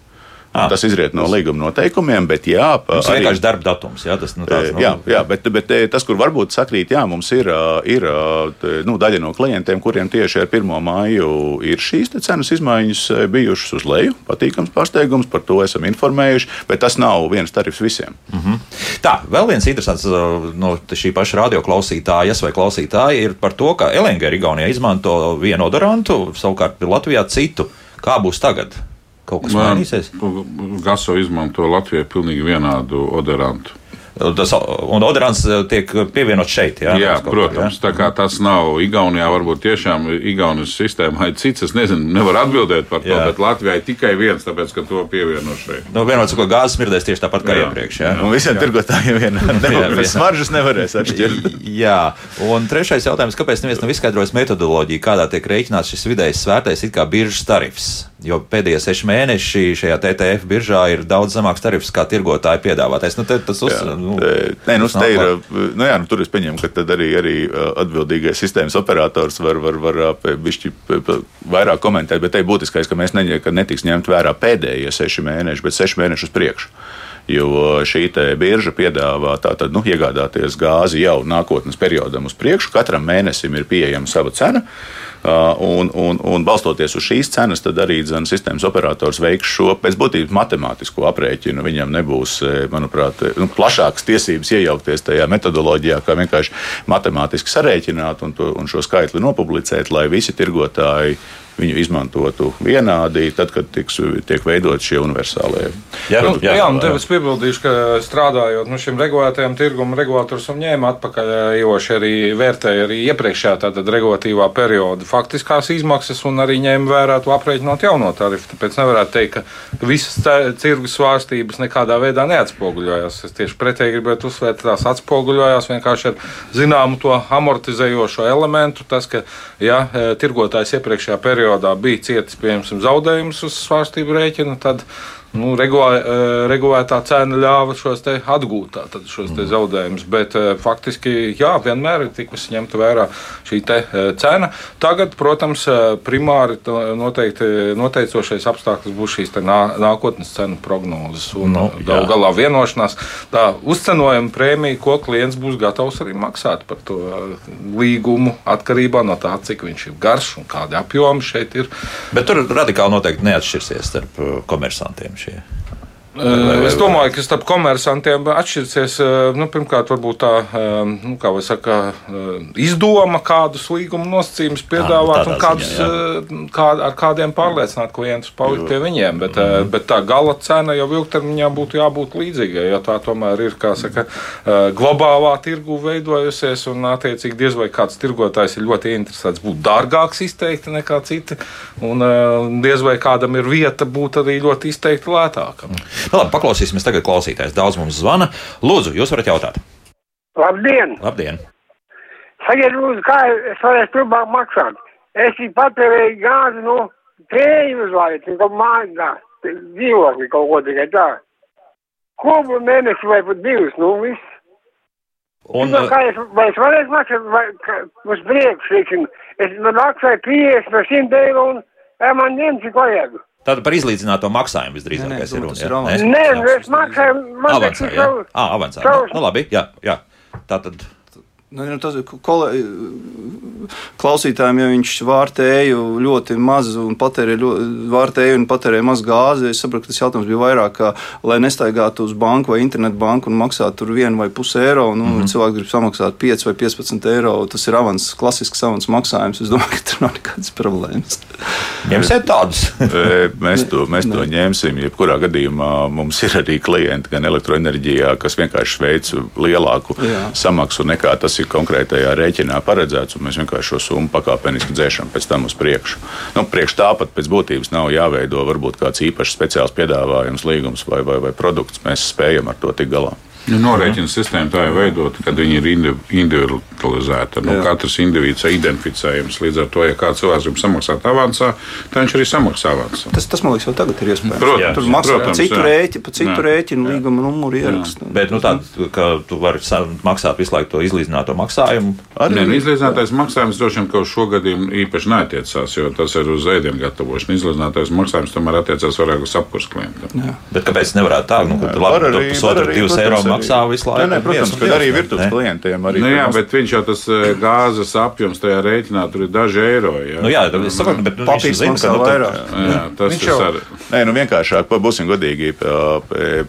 Ah. Tas izriet no līguma noteikumiem, bet jā, Tas ir vienkārši darba datums. Jā, tas, nu, tāds, nu, Jā, jā bet, bet eh, tas, kur varbūt sakrīt, jā, mums ir, ā, ir nu, daļa no klientiem, kuriem tieši ar 1. māju ir šīs cenas izmaiņas eh, bijušas uz leju. Patīkams pārsteigums, par to esam informējuši, bet tas nav viens tarifs visiem. Tā, vēl viens interesants no šī paša radioklausītājas vai klausītāja ir par to, ka LNG Igaunijā izmanto vienu odorantu, savukārt Latvijā citu. Kā būs tagad? Kaut kas mainīsies? Gaso izmanto Latvijai pilnīgi vienādu odorantu. Tas, un odorants uh, tiek pievienots šeit. Jā, Jā, protams, tā kā tas nav Igaunijā, varbūt tiešām Igaunijas sistēmā ir cits. Es nezinu, nevaru atbildēt par to, Jā. bet Latvijā ir tikai viens, tāpēc ka to pievieno šeit. Nu, vienmēr sakot, gāzes smirdēs tieši tāpat kā Jā. iepriekš. Jā. Un visiem tirgotājiem vienādi. Jā, jā. Smaržas nevarēs atšķirt. Jā, un trešais jautājums, kāpēc neviens nav izskaidrojis metodoloģiju, kādā tiek rēķināts šis vidējais svērtais it kā biržas tarifs? Jo pēdējie seši mēneši šajā TTF biržā ir daudz zemāks tarifs kā tirgotāji piedāvātais. Nu, te, tas uz, Jā. nu, E, Nē, nu, te ir, nu, jā, nu, tur es pieņemu, ka tad arī, arī atbildīgais sistēmas operators var, var, var bišķi vairāk komentēt, bet te ir būtiskais, ka mēs neņem, ka netiks ņemt vērā pēdējie seši mēneši, bet seši mēneši uz priekšu. Jo šī birža piedāvā tātad, nu, iegādāties gāzi jau nākotnes periodam uz priekšu. Katram mēnesim ir pieejama sava cena. Un, un, un balstoties uz šīs cenas, tad arī dzen, sistēmas operators veiks šo pēc būtības matemātisko aprēķinu. Viņam nebūs, eh, manuprāt, eh, nu, plašākas tiesības iejaukties tajā metodoloģijā, kā vienkārši matemātiski sarēķināt un, to, un šo skaitli nopublicēt, lai visi tirgotāji viņu izmantotu vienādi, tad, kad tiks, tiek veidot šie universālie. Jā, Nu, jā, jā, un tev es piebildīšu, ka strādājot nu, šim regulētajam tirgumam, regulators un ņēma atpakaļ, jo arī vērtēja arī iepriekšējā tātad regulatīvā perioda faktiskās izmaksas un arī ņēma vērā to aprēķinot jauno tarifu. Tāpēc nevarētu teikt, ka visas tirgus svārstības nekādā veidā neatspoguļojās. Es tieši pretēji gribētu uzsvērt, ka tās atspoguļojās vienkārši ar zināmu to amortizējošo elementu. Tas, ka ja, e, tirgotājs iepriekšējā periodā bija cietis pieņemsim zaudējumus uz svārstību rēķina, tad nu, regulē, eh, regulētā cena ļāva šos atgūt, šos te zaudējumus. Bet eh, faktiski, jā, vienmēr ir tikusi ņemta vērā šī eh, cena. Tagad, protams, primāri to noteikti noteicošais apstākļus būs šīs nākotnes cenu prognozes. Un Nu, gal jā. galā vienošanās, tā uzcenojuma prēmija, ko klients būs gatavs arī maksāt par to līgumu, atkarībā no tā, cik viņš ir garš un kādi apjomi šeit ir. Bet tur radikāli noteikti neatšķirsies starp komersantiem. Šie. Es domāju, ka starp komersantiem atšķirsies uh, nu, pirmkārt varbūt tā um, nu, kā saka, uh, izdoma, kādus līguma nosacījumus piedāvāt un kādus, ziņā, kā, ar kādiem pārliecināt klientus palikt pie viņiem. Bet, uh, bet tā gala cena jau ilgtermiņā būtu jābūt līdzīgai, jo tā tomēr ir saka, globālā tirgu veidojusies un attiecīgi diez vai kāds tirgotājs ir ļoti interesēts būt dārgāks izteikti nekā citi un diez vai kādam ir vieta būt arī ļoti izteikti lētākam. Nu, labi, paklausīsimies tagad klausītājs. Daudz mums zvana. Lūdzu, jūs varat jautāt. Labdien! Labdien! Sakiet, lūdzu, kā es varēšu turpmāk maksāt? es patērēju gāzi, nu, tēju uz laiku, kaut mājā, dzīvokli kaut ko tikai tā. Kopu mēnesi vai pat divus, nu, viss. Un, Nu, kā es, vai es varēšu maksāt, vai uz priekšu, es maksāju 50 vai 100 eiro un ja man ņem, cik vajag. Tātad par izlīdzināto maksājumu visdrīzāk Nē, nē, ir domāju, runa. tas ja? ir avans. Nē, Jā. nu, es maksāju, man Avansā, taču jā. savu- Ā, avansā. Nu, savus- nu, labi, jā, jā. Tātad. Nu, nu, tas ir kolē, klausītājiem, ja viņš vārtēju ļoti maz un patērē, ļo- vārtēju un patērē maz gāzi. Es saprotu, ka tas jautājums bija vairāk, kā, lai nestaigātu uz banku vai internetu banku un maksātu tur vienu vai pusi eiro. Nu, mm -hmm. Cilvēks grib samaksāt 5 vai 15 eiro. Tas ir avans, klasisks avans maksājums. Es domāju, ka tur nav nekādas problēmas. Ņemsiet tādus. Mēs to, mēs to ņemsim. Jebkurā gadījumā mums ir arī klienti gan elektroenerģijā, kas vienkārši veic lielāku Jā. samaksu nekā tas ir konkrētajā rēķinā paredzēts. un Mēs vienkārši šo summu pakāpeniski dzēšam pēc tam uz priekšu. Nu, priekš tāpat pēc būtības nav jāveido varbūt kāds īpašs speciāls piedāvājums, līgums vai, vai, vai produkts. Mēs spējam ar to tikt galā. Nu, Norēķina sistēma tā ir veidota, kad viņi ir indi- individualizēta. Nu, Jā. katrs individs ir identificējams. Līdz ar to, ja kāds cilvēks grib samaksāt avansā, tad viņš arī samaksā avansā. Tas, tas man liekas, jau tagad ir iespējams. Protams, tur maksā protams, citu jā. rēķinu, pa citu Jā. rēķinu līguma numuru ierakstu. Bet nu, tāda, ka tu vari maksāt visu laiku to izlīdzināto maksājumu. Nē, nu, izlīdzinātais maksājums droši vien, ka uz šo gadījumu īpaši neatiecās, jo tas ir uz ēdienu gatavošanu. Izlīdzinātais maksājums tomēr attiecās vairāk uz apkursu klientiem. Bet kāpēc nevarētu tā? Nu, ka labi, tu arī- pusotru, arī, divus eiro arī- maksā visu laiku. Nē, nē, protams, ka arī ne? virtuves klientiem arī Nu, jā, mums- bet viņš jau tas eh, gāzes apjoms tajā rēķinā tur ir daži eiro. Jā, Nu, jā, tad es saprotu, bet nu, viņš Papīrs zina, maksā ka nu, vairāk. jā tas ir jau- arī. Nē, nu vienkāršāk, pa- būsim godīgi,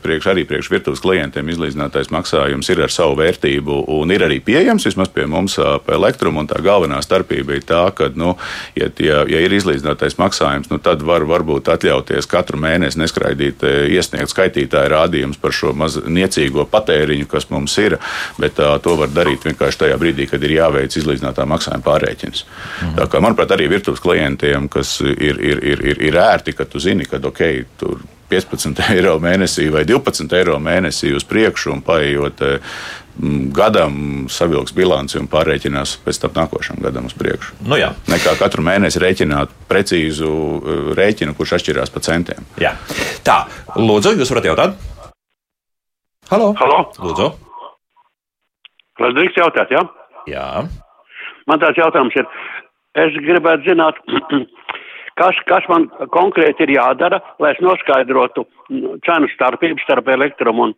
priekš, arī priekš virtuves klientiem izlīdzinātais maksājums ir ar savu vērtību un ir arī pieejams vismaz pie mums pa elektrumu. un Tā galvenā starpība ir tā, ka, nu, ja, ja, ja ir izlīdzinātais maksājums, nu, tad var varbūt atļauties katru mēnesi neskraidīt, iesniegt skaitītāju rādījumus par šo maz niecīgo patēriņu, kas mums ir, bet tā, to var darīt vienkārši tajā brīdī, kad ir jāveic izlīdzinātā maksājuma pārreikins. Mhm. Tā kā, manuprāt, arī virtuves klientiem, kas ir, ir, ir, ir, ir ērti, ka tu zini, ka ok, tur 15 eiro mēnesī vai 12 eiro mēnesī uz priekšu un paiet gadam savilks bilanci un pārreikinās pēc tam nākošam gadam uz priekšu. Nu, jā. Nekā katru mēnesi rēķināt precīzu rēķinu, kurš atšķirās pa centiem. jā. Tā, lūdzu, jūs varat jautāt? Halo? Halo? Lūdzu. Vai drīkst jautāt, jā? Jā. Man tāds jautājums ir, es gribētu zināt, kas, kas man konkrēti ir jādara, lai es noskaidrotu mm, cenu starpību starp elektrumu un,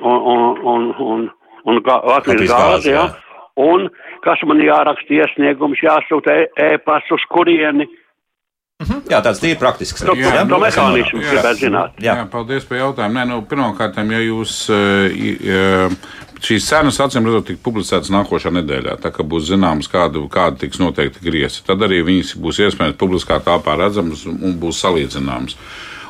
un, un, un, un, un gā- Latvijas gāzi, jā. jā. Un kas man jāraksta iesniegums, jāsūta e- e-pasts uz kurieni. Jā, tāds ir praktisks. To, Jā, to, nu, to mehānismu jā. gribētu zināt. Jā. Jā, paldies par jautājumu. Nē, nu, Pirmkārt, ja jūs i- eh, šīs cenas acīm redzot tiks publicētas nākošā nedēļā, tā kā būs zināms, kāda, kāda tiks noteikti griezi, tad arī viņas būs iespējams publiskā telpā redzamas un būs salīdzināmas.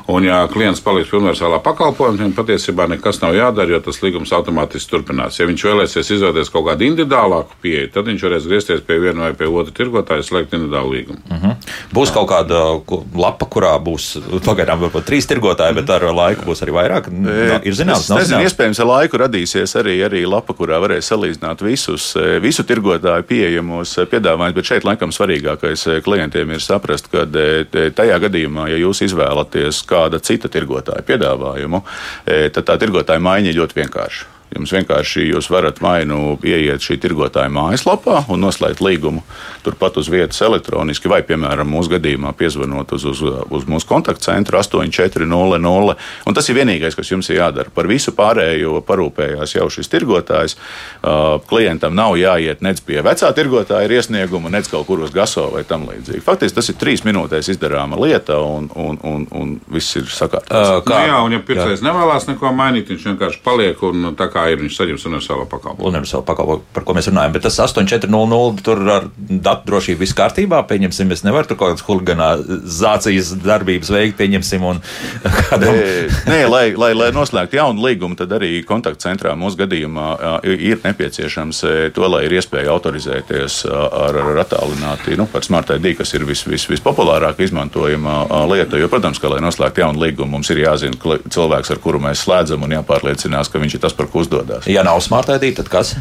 Un, ja klients paliks pie universālā pakalpojuma, tad patiesībā nekas nav jādara, jo tas līgums automātiski turpinās. Ja viņš vēlēsies izvēlēties kaut kādu individuālāku pieeju, tad viņš varēs griezties pie viena vai pie otra tirgotāja, slēgt individuālu līgumu. Mhm. Būs kaut kāda ko- lapa, kurā būs pagaidām varbūt trīs tirgotāji, bet ar laiku būs arī vairāk. Nav- Ir zināms, nezinu, zināms. iespējams, ar laiku radīsies arī, arī lapa, kurā varēs salīdzināt visus, eh, visu tirgotāju pieejamos eh, piedāvājumus. Bet šeit, laikam, svarīgākais klientiem ir saprast, ka tajā gadījumā, ja jūs izvēlaties kāda cita tirgotāja piedāvājumu, eh, tad tā tirgotāja maiņa ir ļoti vienkārša. Jums vienkārši jūs varat vai nu ieiet šī tirgotāja mājaslapā un noslēgt līgumu turpat uz vietas elektroniski, vai, piemēram, mūsu gadījumā piezvanot uz, uz, uz mūsu kontaktcentru 8400. Un tas ir vienīgais, kas jums ir jādara. Par visu pārējo parūpējās jau šis tirgotājs. Uh, klientam nav jāiet nec pie vecā tirgotāja ar iesniegumu, nec kaut kur uz gaso vai tam līdzīgi. Faktiski tas ir trīs minūtēs izdarāma lieta, un, un, un, un viss ir sakārtots. Uh, Kā? Nu, jā, un ja pircējs nevēlas neko mainīt, viņš vienkārši paliek un tā kā ir, viņš saņems universālo pakalpojumu. universālu pakalpojumu, par ko mēs runājam. Bet tas 8400 tur ar datu drošību viss kārtībā. Pieņemsim, es nevaru tur kaut kādas huliganizācijas darbības veikt, pieņemsim. Un, kādam, E, Nē, lai, lai, lai noslēgtu jaunu līgumu, tad arī kontaktcentrā mūsu gadījumā ir nepieciešams e, to, lai ir iespēja autorizēties ar, ar attālināti, nu, par Smart ID, kas ir vis, vis, vispopulārāk izmantojama lieta. Jo, protams, ka, lai noslēgtu jaunu līgumu, mums ir jāzina cilvēks, ar kuru mēs slēdzam, un jāpārliecinās, ka viņš ir tas, par ko uzdodas. ja nav smart ID, tad kas?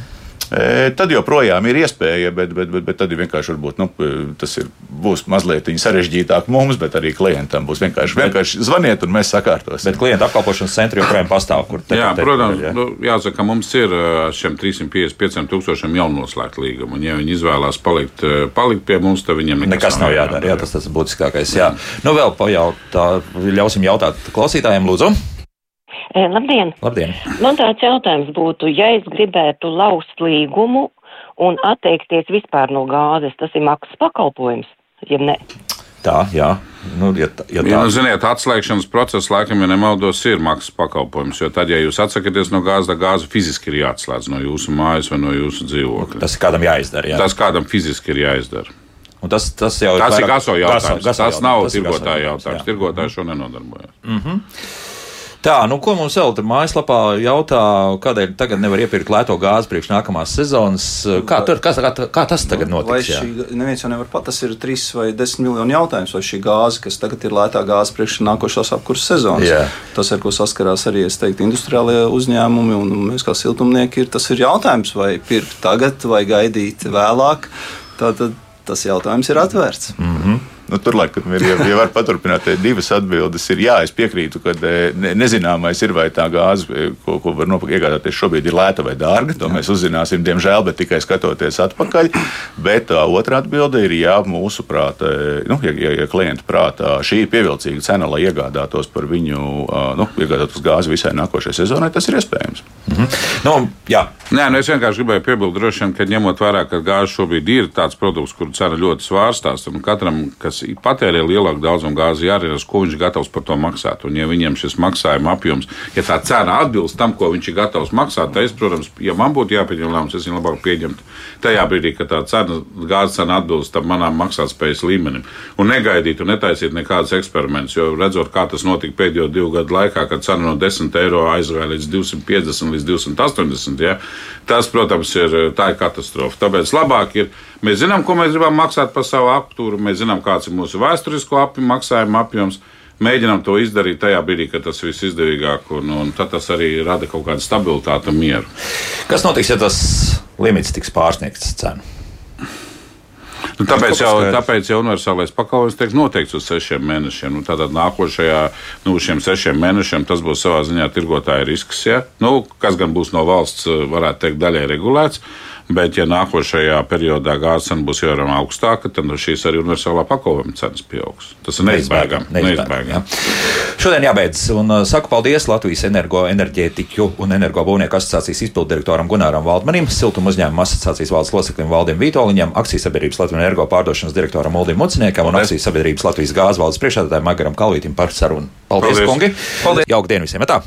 e, tad joprojām ir iespēja, bet, bet, bet, bet tad ir vienkārši varbūt, nu, tas ir, būs mazliet sarežģītāk mums, bet arī klientam būs vienkārši, vienkārši zvaniet un mēs sakārtosim. Bet klienta apkalpošanas centri joprojām pastāv. Te, jā, te, protams, jā. Nu, jāsaka, mums ir šiem 355 tūkstošiem jau noslēgta līguma. Un, ja viņi izvēlās palikt, palikt pie mums, tad viņiem nekas, nekas nav jādara. Jā, tas tas ir būtiskākais. Jā. Nu, vēl pajautā, ļausim jautāt klausītājiem, lūdzu. E, labdien! Labdien. Man tāds jautājums būtu, ja es gribētu laust līgumu un atteikties vispār no gāzes, tas ir maksas pakalpojums, ja ne? Tā, jā. Nu, ja, tā, ja tā. Ja, nu, ziniet, atslēgšanas process, laikam, ja nemaldos, ir maksas pakalpojums. Jo tad, ja jūs atsakāties no gāzes, tad gāze fiziski ir jāatslēdz no jūsu mājas vai no jūsu dzīvokļa. Tas kādam jāizdara. Jā. Tas kādam fiziski ir jāizdara. Un tas, tas jau tas ir gaso jautājums. Gaso, gaso tas nav tas tirgotāja jautājums, jautājums. Tirgotāji šo nenodarbojas. Mm -hmm. Tā, nu, ko mums vēl tur mājaslapā jautā, kādēļ tagad nevar iepirkt lēto gāzi priekš nākamās sezonas? Kā, tur, kā, kā, kā tas tagad Vai notiks? jā? šī, neviens jau nevar pat, tas ir 3 vai 10 miljonu jautājums, vai šī gāze, kas tagad ir lētā gāze priekš nākošās apkurses sezonas. Jā. Tas, ar ko saskarās arī, es teiktu, industriālie uzņēmumi un mēs kā siltumnieki, ir tas ir jautājums, vai pirkt tagad vai gaidīt vēlāk. Tātad tas jautājums ir atvērts. Mm -hmm. Nu, tur laikam ir, ja, ja var paturpināt, eh, divas atbildes. Ir, jā, es piekrītu, ka eh, ne, nezināmais ir, vai tā gāze, eh, ko, ko var nopirkt, iegādāties šobrīd, ir lēta vai dārga. To mēs uzzināsim, diemžēl, bet tikai skatoties atpakaļ. Bet tā otra atbilde ir, jā, mūsu prātā, nu, ja, ja, ja klienta prātā šī ir pievilcīga cena, lai iegādātos par viņu, nu, iegādātos gāzi visai nākošajai sezonai, tas ir iespējams. -hmm. Nu, jā. Nē, nu es vienkārši gribēju piebilst, droši vien, ka ņemot vērā, ka gāze šobrīd ir tāds produkts, kuru cena ļoti svārstās, un katram, kas patērē lielāku daudzumu gāzi, jāatcerās, ko viņš ir gatavs par to maksāt. Un, ja viņiem šis maksājuma apjoms, ja tā cena atbilst tam, ko viņš ir gatavs maksāt, tad es, protams, ja man būtu jāpieņem lēmums, es viņu labāk pieņemtu tajā brīdī, kad tā cena, gāzes cena atbilst tam manām maksātspējas līmenim. Un negaidīt un netaisīt nekādus eksperimentus, jo redzot, kā tas notika pēdējo divu gadu laikā, kad cena no 10 eiro aizgāja līdz 250 līdz 280. Ja, tas, protams, ir, tā ir katastrofa. Tāpēc labāk ir, mēs zinām, ko mēs gribam maksāt par savu aptūru, mēs zinām, kāds ir mūsu vēsturisko apjomu maksājuma apjoms. Mēģinām to izdarīt tajā brīdī, kad tas viss izdevīgāk, un, un tad tas arī rada kaut kādu stabilitāti un mieru. Kas notiks, ja tas limits tiks pārsniegts cenu? Nu, tāpēc, jau, tāpēc jau universālais pakalpojums tiek noteikts uz sešiem mēnešiem. Nu, tātad nākošajā, nu, šiem sešiem mēnešiem tas būs savā ziņā tirgotāja risks. Ja? Nu, kas gan būs no valsts, varētu teikt, daļai regulēts. Bet, ja nākošajā periodā gāzes cena būs jau augstāka, tad no šīs arī universālā pakalpojuma cenas pieaugs. Tas ir neizbēgami. Neizbēgami, jā. Šodien jābeidz. Un uh, saku paldies Latvijas energo, enerģētiķu un energobūvnieku asociācijas izpildirektoram Gunāram Valdmanim, siltuma uzņēmuma asociācijas valdes loceklim Valdim Vitoļņam, akcijas sabiedrības Latvijas energo pārdošanas direktoram Uldim Muciniekam un akcijas sabiedrības Latvijas gāzes valdes priekšādātājiem Magaram Kalvītim par sarunu. Paldies, Paldies. kungi! Paldies! Jauka diena visiem! Tā!